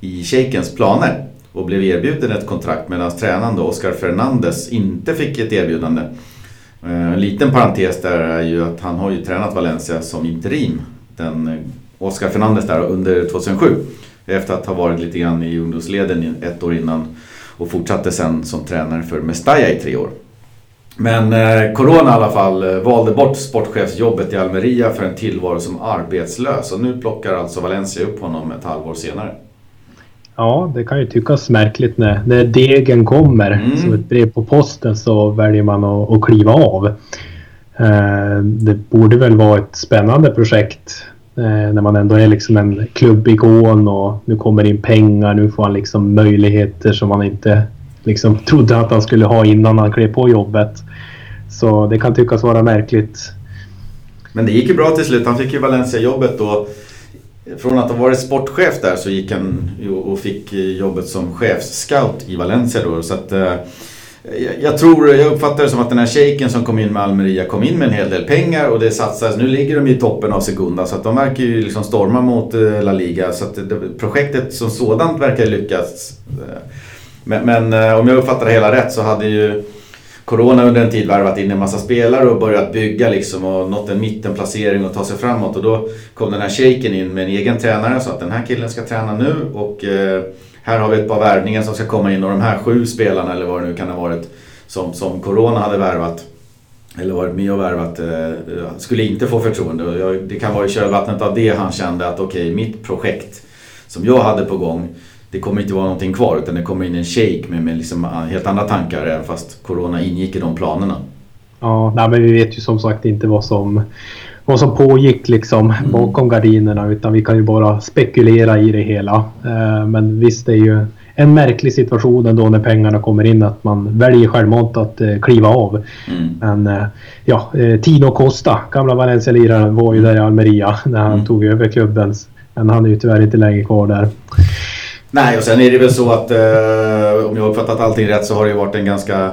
i shakens planer och blev erbjuden ett kontrakt medan tränaren då, Oscar Fernandes inte fick ett erbjudande. Eh, en liten parentes där är ju att han har ju tränat Valencia som interim, den eh, Oscar Fernandes där under 2007. Efter att ha varit lite grann i ungdomsleden ett år innan och fortsatte sen som tränare för Mestalla i tre år. Men eh, Corona i alla fall eh, valde bort sportchefsjobbet i Almeria för en tillvaro som arbetslös och nu plockar alltså Valencia upp honom ett halvår senare. Ja, det kan ju tyckas märkligt när, när degen kommer mm. som ett brev på posten så väljer man att, att kliva av. Eh, det borde väl vara ett spännande projekt eh, när man ändå är liksom en klubbikon och nu kommer in pengar, nu får han liksom möjligheter som man inte liksom <laughs> trodde att han skulle ha innan han klev på jobbet. Så det kan tyckas vara märkligt. Men det gick ju bra till slut. Han fick ju Valencia-jobbet då från att ha varit sportchef där så gick han och fick jobbet som chefsscout i Valencia då. Så att, eh, jag tror, jag uppfattar det som att den här shejken som kom in med Almeria kom in med en hel del pengar och det satsas. Nu ligger de i toppen av Segunda så att de verkar ju liksom storma mot eh, La Liga. Så att projektet som sådant verkar lyckas. Eh, men, men om jag uppfattar det hela rätt så hade ju Corona under en tid värvat in en massa spelare och börjat bygga liksom och nått en mittenplacering och ta sig framåt. Och då kom den här shaken in med en egen tränare och sa att den här killen ska träna nu och eh, här har vi ett par värvningar som ska komma in och de här sju spelarna eller vad det nu kan ha varit som, som Corona hade värvat eller varit med och värvat eh, skulle inte få förtroende. Jag, det kan vara i kölvattnet av det han kände att okej, okay, mitt projekt som jag hade på gång det kommer inte vara någonting kvar utan det kommer in en shake med, med liksom helt andra tankar även fast Corona ingick i de planerna. Ja, nej, men vi vet ju som sagt inte vad som, vad som pågick liksom mm. bakom gardinerna utan vi kan ju bara spekulera i det hela. Eh, men visst, det är ju en märklig situation ändå när pengarna kommer in att man väljer självmant att eh, kliva av. Mm. Men eh, ja, Tino Costa, gamla Valencia-liraren, var ju mm. där i Almeria när han mm. tog över klubben. Men han är ju tyvärr inte längre kvar där. Nej, och sen är det väl så att eh, om jag har uppfattat allting rätt så har det ju varit en ganska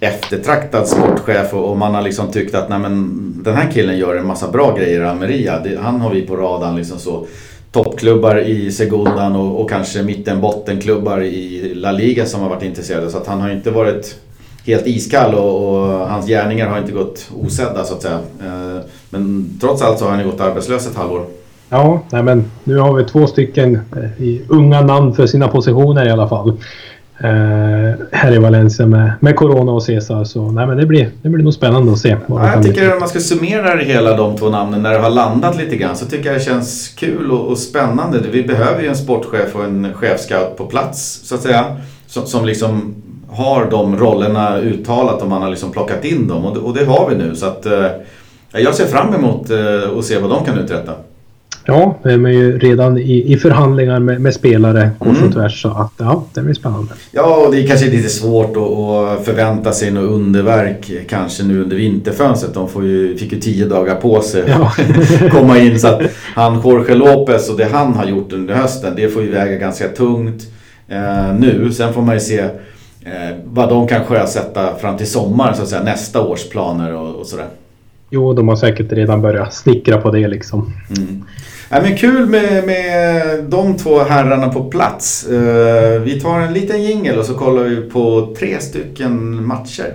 eftertraktad sportchef och, och man har liksom tyckt att nej, men, den här killen gör en massa bra grejer i Almeria. Det, han har vi på radarn liksom så. Toppklubbar i Segundan och, och kanske mitten bottenklubbar i La Liga som har varit intresserade. Så att han har inte varit helt iskall och, och, hans gärningar har inte gått osedda så att säga. Eh, men trots allt så har han ju gått arbetslös ett halvår. Ja, nej men nu har vi två stycken eh, unga namn för sina positioner i alla fall. Eh, här i Valencia med, med Corona och Cesar. Så nej, men det, blir, det blir nog spännande att se. Ja, jag tycker att man ska summera hela de två namnen när det har landat lite grann. Så tycker jag det känns kul och, och spännande. Vi behöver ju en sportchef och en chefscout på plats så att säga. Som, som liksom har de rollerna uttalat och man har liksom plockat in dem. Och det, och det har vi nu. Så att, eh, jag ser fram emot eh, att se vad de kan uträtta. Ja, de är ju redan i, i förhandlingar med, med spelare kors och tvärs. Så att, ja, det blir spännande. Ja, och det är kanske lite svårt att, att förvänta sig något underverk kanske nu under vinterfönstret. De får ju, fick ju tio dagar på sig att ja. <laughs> komma in. Så att han Jorge Lopez och det han har gjort under hösten, det får ju väga ganska tungt eh, nu. Sen får man ju se eh, vad de kan sjösätta fram till sommaren, så att säga, nästa års planer och, och sådär. Jo, de har säkert redan börjat snickra på det liksom. Mm. Ja, men kul med, med de två herrarna på plats. Eh, vi tar en liten jingel och så kollar vi på tre stycken matcher.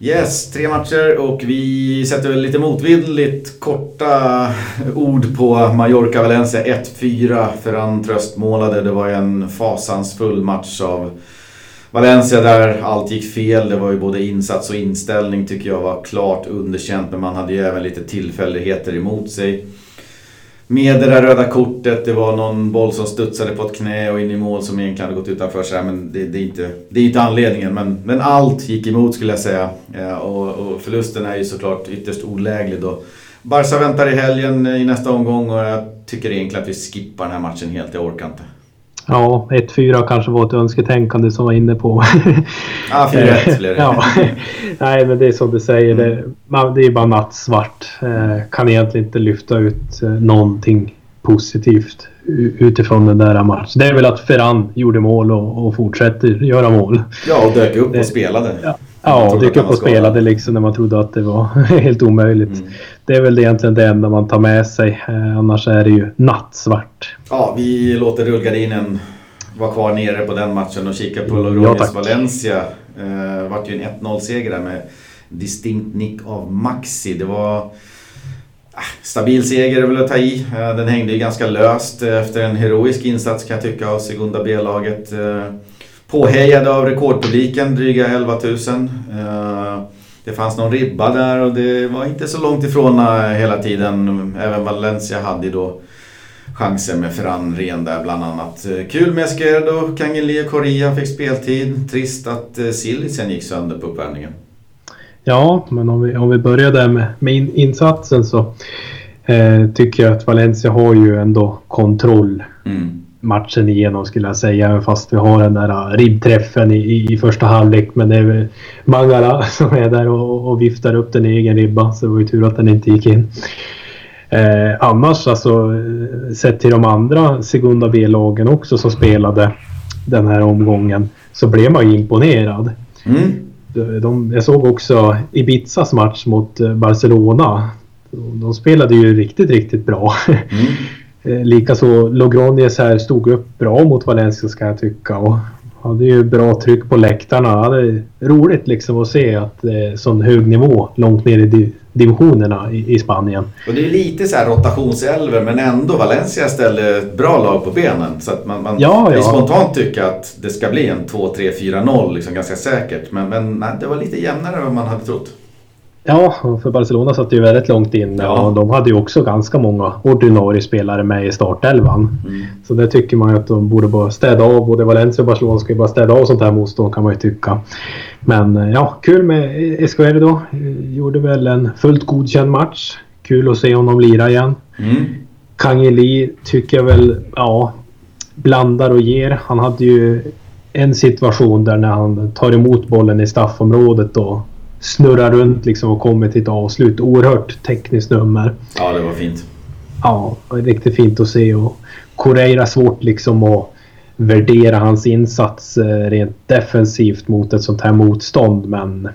Yes, tre matcher och vi sätter väl lite motvilligt korta ord på Mallorca-Valencia 1-4. Ferran tröstmålade. Det var en fasansfull match av Valencia där allt gick fel. Det var ju både insats och inställning tycker jag var klart underkänt. Men man hade ju även lite tillfälligheter emot sig med det där röda kortet. Det var någon boll som studsade på ett knä och in i mål som egentligen hade gått utanför. Så här, men det, det, är inte, det är inte anledningen. Men, men allt gick emot skulle jag säga. Ja, och, och, förlusten är ju såklart ytterst oläglig då. Barca väntar i helgen eh, i nästa omgång och jag tycker egentligen att vi skippar den här matchen helt. Jag orkar inte. Ja, 1-4 kanske var ett önsketänkande som var inne på. <laughs> Ja, 4-1 blev det. ja. <laughs> Nej, men det är som du säger. Det, det är bara nattsvart. Eh, kan egentligen inte lyfta ut eh, någonting positivt utifrån den där matchen. Det är väl att Ferran gjorde mål och, och fortsätter göra mål. Ja, och dök upp och spelade. Ja. Ja, dök upp och spelade liksom när man trodde att det var <laughs> helt omöjligt. Mm. Det är väl egentligen det enda man tar med sig. Eh, annars är det ju nattsvart. Ja, vi låter rullgardinen vara kvar nere på den matchen och kika på Logroños ja, Valencia. Eh, vart ju en 1-0-seger där med distinkt nick av Maxi. Det var ah, stabil seger är väl att ta i. Eh, den hängde ju ganska löst efter en heroisk insats kan jag tycka av Segunda B-laget. Påhejade av rekordpubliken, dryga 11 000. Eh, det fanns någon ribba där och det var inte så långt ifrån eh, hela tiden. Även Valencia hade då chanser med Ferran Ren där bland annat. Eh, kul med Esquerdo, Kangeli och Correa fick speltid. Trist att Silisen gick sönder på uppvärmningen. Ja, men om vi, om vi börjar där med, med insatsen så eh, tycker jag att Valencia har ju ändå kontroll. Mm matchen igenom skulle jag säga. Fast vi har den där ribbträffen i, i första halvlek. Men det är Mangala <laughs> som är där och, och viftar upp den i egen ribba. Så det var ju tur att den inte gick in. Eh, annars alltså sett till de andra Segunda B-lagen också som spelade den här omgången så blev man ju imponerad. Mm. De, de, jag såg också Ibizas match mot eh, Barcelona. De spelade ju riktigt, riktigt bra. Mm. <laughs> Eh, likaså Logroñez här stod upp bra mot Valencia ska jag tycka. Och hade ju bra tryck på läktarna. Det roligt liksom att se att det är sån hög nivå långt ner i divisionerna i, i Spanien. Och det är lite så här rotationselver men ändå Valencia ställer ett bra lag på benen. Så att man, man ja, ja. spontant tycker att det ska bli en 2-3-4-0 liksom ganska säkert. Men, men nej, det var lite jämnare än vad man hade trott. Ja, för Barcelona satt ju väldigt långt inne ja. och de hade ju också ganska många ordinarie spelare med i startelvan. Mm. Så det tycker man ju att de borde bara städa av. Både Valencia och Barcelona ska ju bara städa av sånt här motstånd kan man ju tycka. Men eh, ja, kul med Esquerdo då. Gjorde väl en fullt godkänd match. Kul att se honom lira igen. Mm. Kangeli tycker jag väl, ja, blandar och ger. Han hade ju en situation där när han tar emot bollen i straffområdet då snurrar runt liksom och kommer till ett avslut. Oerhört tekniskt nummer. Ja, det var fint. Ja, riktigt fint att se. Och Correira svårt liksom att värdera hans insats eh, rent defensivt mot ett sånt här motstånd. Men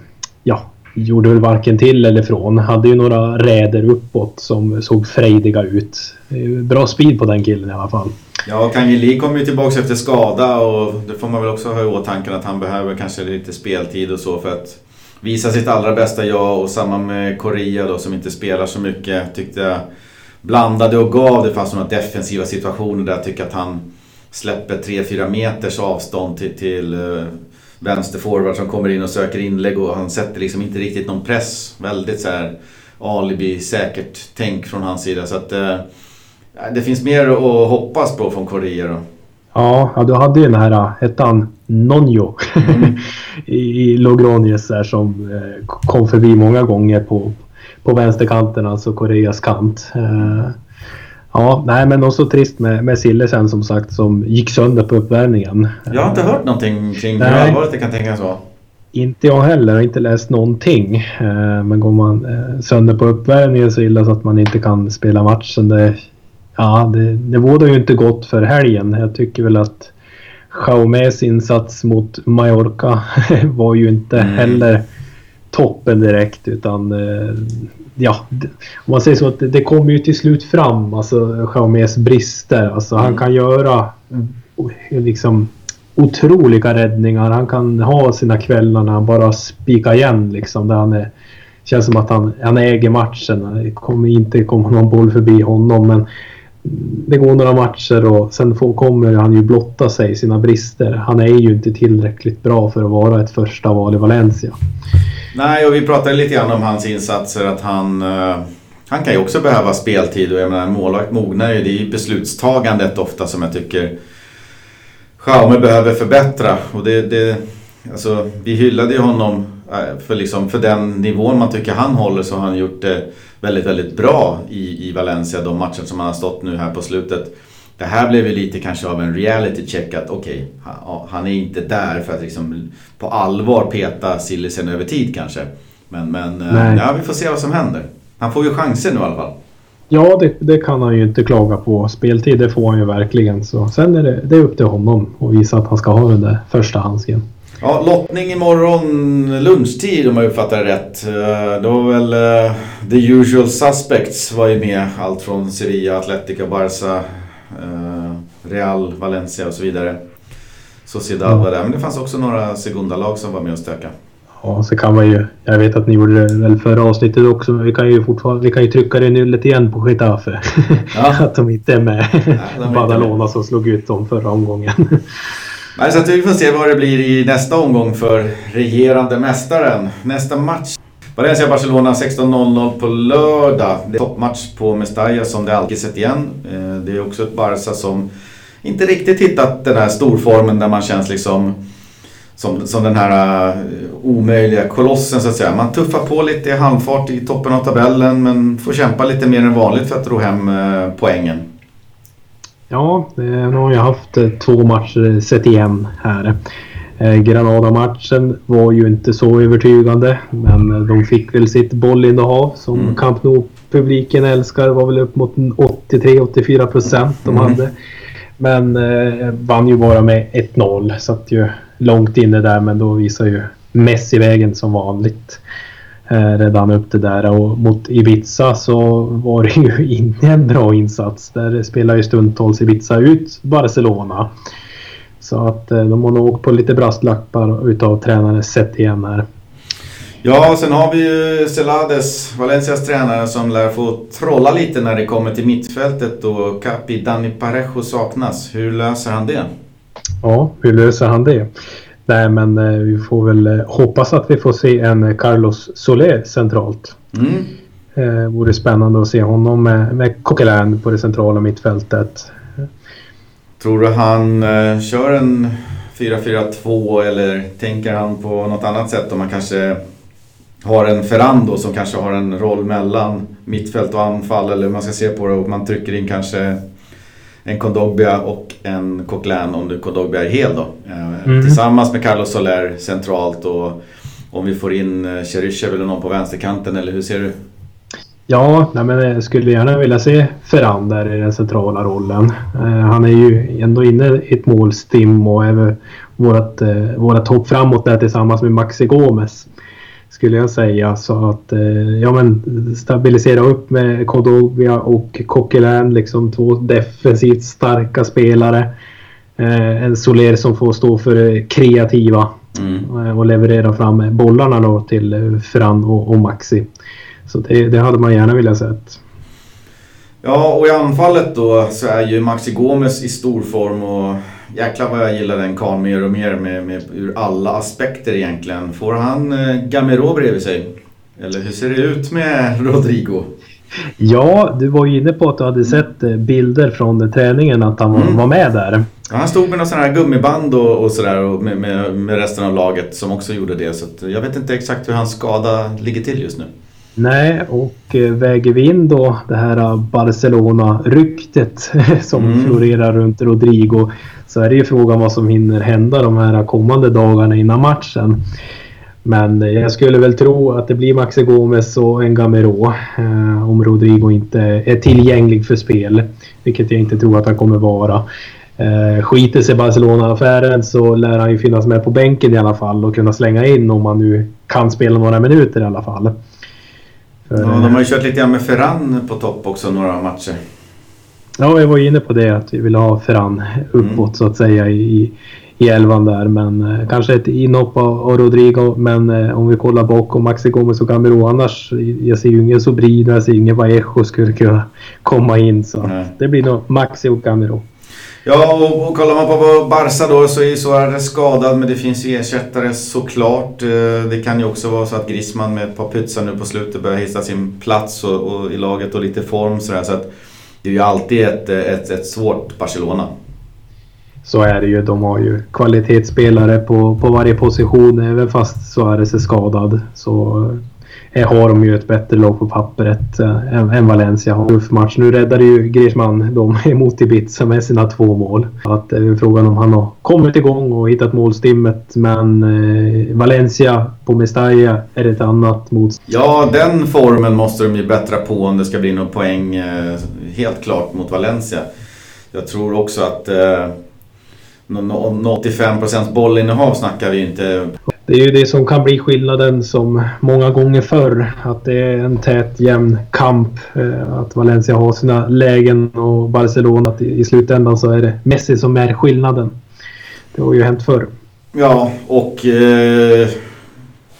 ja, gjorde väl varken till eller från. Hade ju några räder uppåt som såg frejdiga ut. Bra speed på den killen i alla fall. Ja, Kangeli kom ju tillbaka efter skada och det får man väl också ha i åtanke att han behöver kanske lite speltid och så för att visa sitt allra bästa jag och samma med Korea då som inte spelar så mycket. Tyckte jag blandade och gav. Det fanns några defensiva situationer där jag tycker att han släpper 3-4 meters avstånd till, till eh, uh, vänsterforward som kommer in och söker inlägg och han sätter liksom inte riktigt någon press. Väldigt så här alibi säkert tänk från hans sida. Så att uh, det finns mer att hoppas på från Korea då. Ja, du hade ju den här, hette han Nonjo mm. <laughs> i, i Logroñez som eh, kom förbi många gånger på, på vänsterkanten, alltså Koreas kant. Eh, ja, nej men också trist med, med Sille sen som sagt som gick sönder på uppvärmningen. Jag har inte hört någonting kring hur allvarligt det kan tänkas vara. Inte jag heller, har inte läst någonting. Men går man sönder på uppvärmningen så illa så att man inte kan spela matchen. Det, ja, det, det vårdar ju inte gott för helgen. Jag tycker väl att Jaumes insats mot Mallorca <laughs> var ju inte mm. heller toppen direkt utan eh, ja, om man säger så att det, det kommer ju till slut fram, alltså Jaumes brister. Alltså mm. han kan göra liksom otroliga räddningar. Han kan ha sina kvällar när han bara spikar igen liksom. Där han är, känns som att han, han äger matchen. Det kommer inte komma någon boll förbi honom men det går några matcher och sen får, kommer han ju blotta sig sina brister. Han är ju inte tillräckligt bra för att vara ett första val i Valencia. Nej, och vi pratade lite grann om hans insatser att han eh, han kan ju också behöva speltid och jag menar målvakt mognar ju. Det är ju beslutstagandet ofta som jag tycker Schaume behöver förbättra. Och det, det, alltså, vi hyllade ju honom eh, för, liksom, för den nivån man tycker han håller så har han gjort det väldigt, väldigt bra i, i Valencia de matcher som han har stått nu här på slutet. Det här blev ju lite kanske av en reality check att okej, okay, han, han, är inte där för att liksom på allvar peta Sillisen över tid kanske. Men, men eh, ja, vi får se vad som händer. Han får ju chanser nu i alla fall. Ja, det, det, kan han ju inte klaga på. Speltid, det får han ju verkligen. Så sen är det, det är upp till honom att visa att han ska ha den där första handsken. Ja, lottning imorgon lunchtid om jag uppfattar det rätt. Eh, då var väl uh, the usual suspects var ju med. Allt från Sevilla, Atletico, Barca, uh, Real, Valencia och så vidare. Sociedad var där. Men det fanns också några segundalag som var med och stökade. Ja, så kan man ju... Jag vet att ni gjorde det väl förra avsnittet också, men vi kan ju fortfarande... Vi kan ju trycka det nyllet igen på Getafe. Ja. <laughs> att de inte är med. Ja, Badalona som slog ut dem förra omgången. Nej, så att vi får se vad det blir i nästa omgång för regerande mästaren. Nästa match. Valencia-Barcelona 16.00 på lördag. Det är toppmatch på Mestalla som det alltid sett igen. Eh, det är också ett Barca som inte riktigt hittat den här storformen där man känns liksom som, som den här eh, omöjliga kolossen så att säga. Man tuffar på lite i halvfart i toppen av tabellen men får kämpa lite mer än vanligt för att ro hem eh, poängen. Ja, nu har jag haft uh, två matcher sett igen här. Granada-matchen var ju inte så övertygande men de fick väl sitt bollinnehav som mm. Camp Nou-publiken älskar. Var väl upp mot 83-84 procent de mm. hade. Men eh, vann ju bara med 1-0. Satt ju långt inne där men då visar ju Messi vägen som vanligt. Eh, redan upp det där och mot Ibiza så var det ju <laughs> inte en bra insats. Där spelar ju stundtals Ibiza ut Barcelona. Så att eh, de har nog åkt på lite brasklappar utav tränare sett igen här. Ja, sen har vi ju Celades, Valencias tränare, som lär få trolla lite när det kommer till mittfältet och Capi Dani Parejo saknas. Hur löser han det? Ja, hur löser han det? Nej, men eh, vi får väl eh, hoppas att vi får se en Carlos Soler centralt. Mm. Eh, vore spännande att se honom med, med Coquelin på det centrala mittfältet. Tror du han eh, kör en 4-4-2 eller tänker han på något annat sätt om man kanske har en Ferrando som kanske har en roll mellan mittfält och anfall eller hur man ska se på det och man trycker in kanske en Kondogbia och en Coquelin om nu Kondogbia är hel då. Eh, mm. Tillsammans med Carlos Soler centralt och om vi får in eh, Cheryshev eller någon på vänsterkanten eller hur ser du? Ja, nej men jag skulle gärna vilja se Ferran där i den centrala rollen. Eh, han är ju ändå inne i ett målstim och även vårat, eh, vårat hopp framåt där tillsammans med Maxi Gomes skulle jag säga. Så att eh, ja, men stabilisera upp med Kodobia och Coquelin, liksom två defensivt starka spelare. Eh, en Soler som får stå för det kreativa mm. Eh, och leverera fram bollarna då till Fran och, och Maxi. Så det, det hade man gärna velat sett. Ja, och i anfallet då så är ju Maxi Gomes i stor form och jäklar vad jag gillar den karln mer och mer med, med, ur alla aspekter egentligen. Får han eh, Gamero bredvid sig? Eller hur ser det ut med <laughs> Rodrigo? Ja, du var ju inne på att du hade sett eh, bilder från träningen att han mm. var med där. Ja, han stod med någon sån här gummiband och, och sådär med, med, med, resten av laget som också gjorde det. Så jag vet inte exakt hur hans skada ligger till just nu. Nej, och eh, väger vi in då det här Barcelona-ryktet <laughs> som mm. florerar runt Rodrigo så är det ju frågan vad som hinner hända de här kommande dagarna innan matchen. Men jag skulle väl tro att det blir Maxi Gomes och en Gamero eh, om Rodrigo inte är tillgänglig för spel. Vilket jag inte tror att han kommer vara. Eh, skiter sig Barcelona-affären så lär han ju finnas med på bänken i alla fall och kunna slänga in om han nu kan spela några minuter i alla fall. För, ja, de har ju kört lite grann med Ferran på topp också några matcher. Ja, jag var inne på det att vi vill ha Ferran uppåt mm. så att säga i, i elvan där. Men eh, kanske ett inhopp av, av Rodrigo. Men eh, om vi kollar bakom Maxi Gomez och Gamero annars. Jag ser ju ingen Sobrino, jag ser ingen Vallejo skulle kunna komma in. Så Nej. det blir nog Maxi och Gamero. Ja, och, och kollar man på Barca då så är ju Suarez skadad men det finns ju ersättare såklart. Eh, det kan ju också vara så att Griezmann med ett par pytsar nu på slutet börjar hitta sin plats och, och i laget och lite form sådär. Så att det är ju alltid ett, ett, ett svårt Barcelona. Så är det ju. De har ju kvalitetsspelare på, på varje position även fast Suarez är skadad. Så Eh, har de ju ett bättre lag på pappret äh, än, än Valencia. Har tuff match. Nu räddade ju Griezmann dem <laughs> emot Ibiza med sina två mål. Att det är frågan om han har kommit igång och hittat målstimmet. Men eh, Valencia på Mestalla är ett annat motstånd. Ja, den formen måste de ju bättra på om det ska bli någon poäng. Eh, helt klart mot Valencia. Jag tror också att eh, 85% bollinnehav snackar vi inte det är ju det som kan bli skillnaden som många gånger förr. Att det är en tät jämn kamp. Eh, att Valencia har sina lägen och Barcelona att i slutändan så är det Messi som är skillnaden. Det har ju hänt förr. Ja, och eh,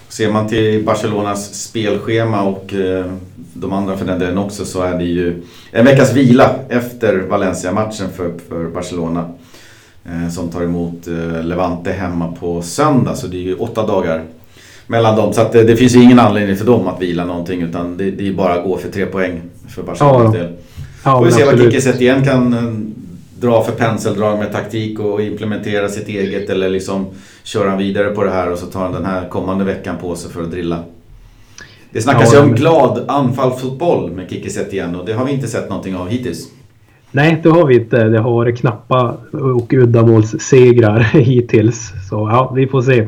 ser man till Barcelonas spelschema och eh, de andra för den delen också så är det ju en veckas vila efter Valencia-matchen för, för Barcelona. Eh, som tar emot eh, Levante hemma på söndag. Så det är ju åtta dagar mellan dem. Så att det, det finns ju ingen anledning för dem att vila någonting. Utan det, det är bara att gå för tre poäng för Barcelonas ja, del. Ja, Får vi se vad Kikki Setien kan eh, dra för penseldrag med taktik och implementera sitt eget. Eller liksom köra han vidare på det här och så tar han den här kommande veckan på sig för att drilla. Det snackas ju ja, om glad anfallsfotboll med Kikki Setien och det har vi inte sett någonting av hittills. Nej, det har vi inte. Det har varit knappa och uddamålssegrar <laughs> hittills. Så ja, vi får se.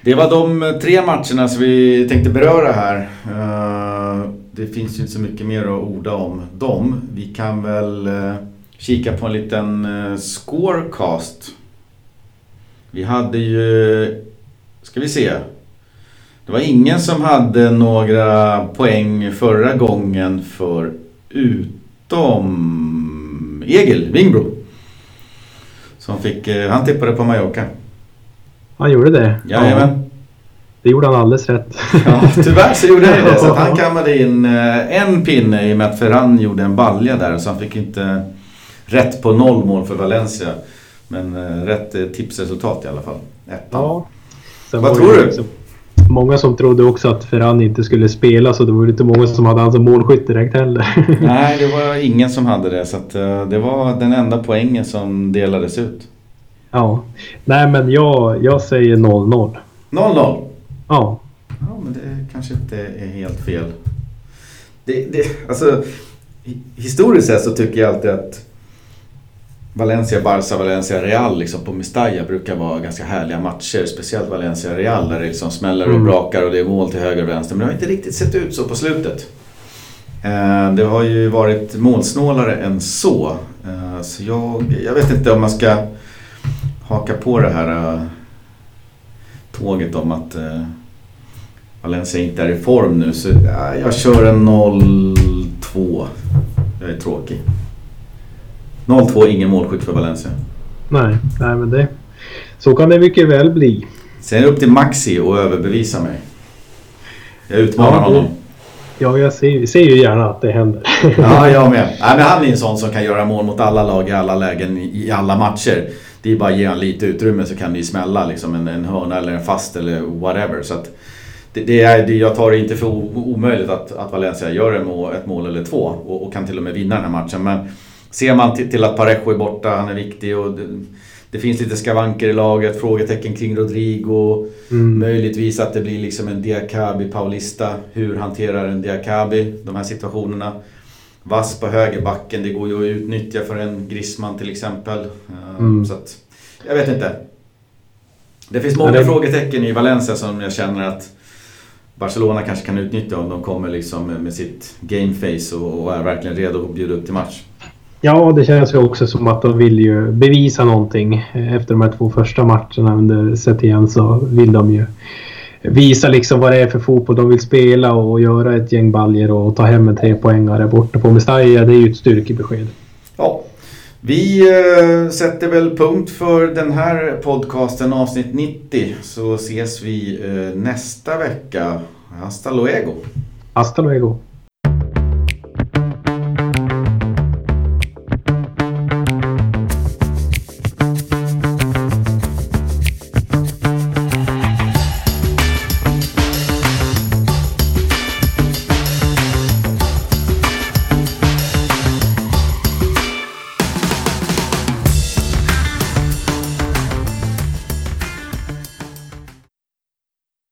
Det var de tre matcherna som vi tänkte beröra här. Eh, det finns ju inte så mycket mer att orda om dem. Vi kan väl eh, kika på en liten eh, scorecast. Vi hade ju... Ska vi se. Det var ingen som hade några poäng förra gången för ut utom Egil Wingbro. Som fick, eh, han tippade på Mallorca. Han gjorde det? Jajamän. Ja. Det gjorde han alldeles rätt. Ja, tyvärr så gjorde han det. Så han <laughs> kammade in eh, en pinne i och med att Ferran gjorde en balja där. Så han fick inte rätt på noll mål för Valencia. Men eh, rätt tipsresultat i alla fall. Ettan. Ja. Vad tror du? Många som trodde också att Ferran inte skulle spela så det var inte många som hade han som målskytt direkt heller. <laughs> Nej, det var ingen som hade det. Så att, uh, det var den enda poängen som delades ut. Ja. Nej, men jag, jag säger 0-0. 0-0? Ja. Ja, men det kanske inte är helt fel. Det, det, alltså, historiskt sett så tycker jag alltid att Valencia, Barca, Valencia, Real liksom på Mestalla brukar vara ganska härliga matcher. Speciellt Valencia, Real där det liksom smäller och mm. brakar och det är mål till höger och vänster. Men det har inte riktigt sett ut så på slutet. Eh, det har ju varit målsnålare än så. Eh, så jag, jag vet inte om man ska haka på det här eh, tåget om att Valencia inte är i form nu. Så jag kör en 0-2. Jag är tråkig. 0-2, ingen målskytt för Valencia. Nej, nej men det... Så kan det mycket väl bli. Sen är det upp till Maxi att överbevisa mig. Jag utmanar ja, honom. Ja, jag ser, ser, ju gärna att det händer. <laughs> ja, jag med. <laughs> Nej, men han är en sån som kan göra mål mot alla lag i alla lägen i alla matcher. Det är bara att ge honom lite utrymme så kan det ju smälla liksom en, en hörna eller en fast eller whatever. Så att det, det är, det, jag tar det inte för omöjligt att, att Valencia gör ett mål, ett mål eller två och, och, kan till och med vinna den här matchen. Men Ser man till, att Parejo är borta, han är viktig och det, det, finns lite skavanker i laget, frågetecken kring Rodrigo. Mm. Möjligtvis att det blir liksom en Diakabi Paulista. Hur hanterar en Diakabi de här situationerna? Vass på högerbacken, det går ju att utnyttja för en Grisman till exempel. Eh, mm. Så att, jag vet inte. Det finns många det... frågetecken i Valencia som jag känner att Barcelona kanske kan utnyttja om de kommer liksom med sitt gameface och är verkligen redo att bjuda upp till match. Ja, det känns ju också som att de vill ju bevisa någonting. Efter de här två första matcherna under Setien så vill de ju visa liksom vad det är för fotboll de vill spela och göra ett gäng baljer och ta hem en trepoängare borta på Mestalla. Det är ju ett styrkebesked. Ja. Vi eh, sätter väl punkt för den här podcasten avsnitt 90 så ses vi eh, nästa vecka. Hasta luego! Hasta luego!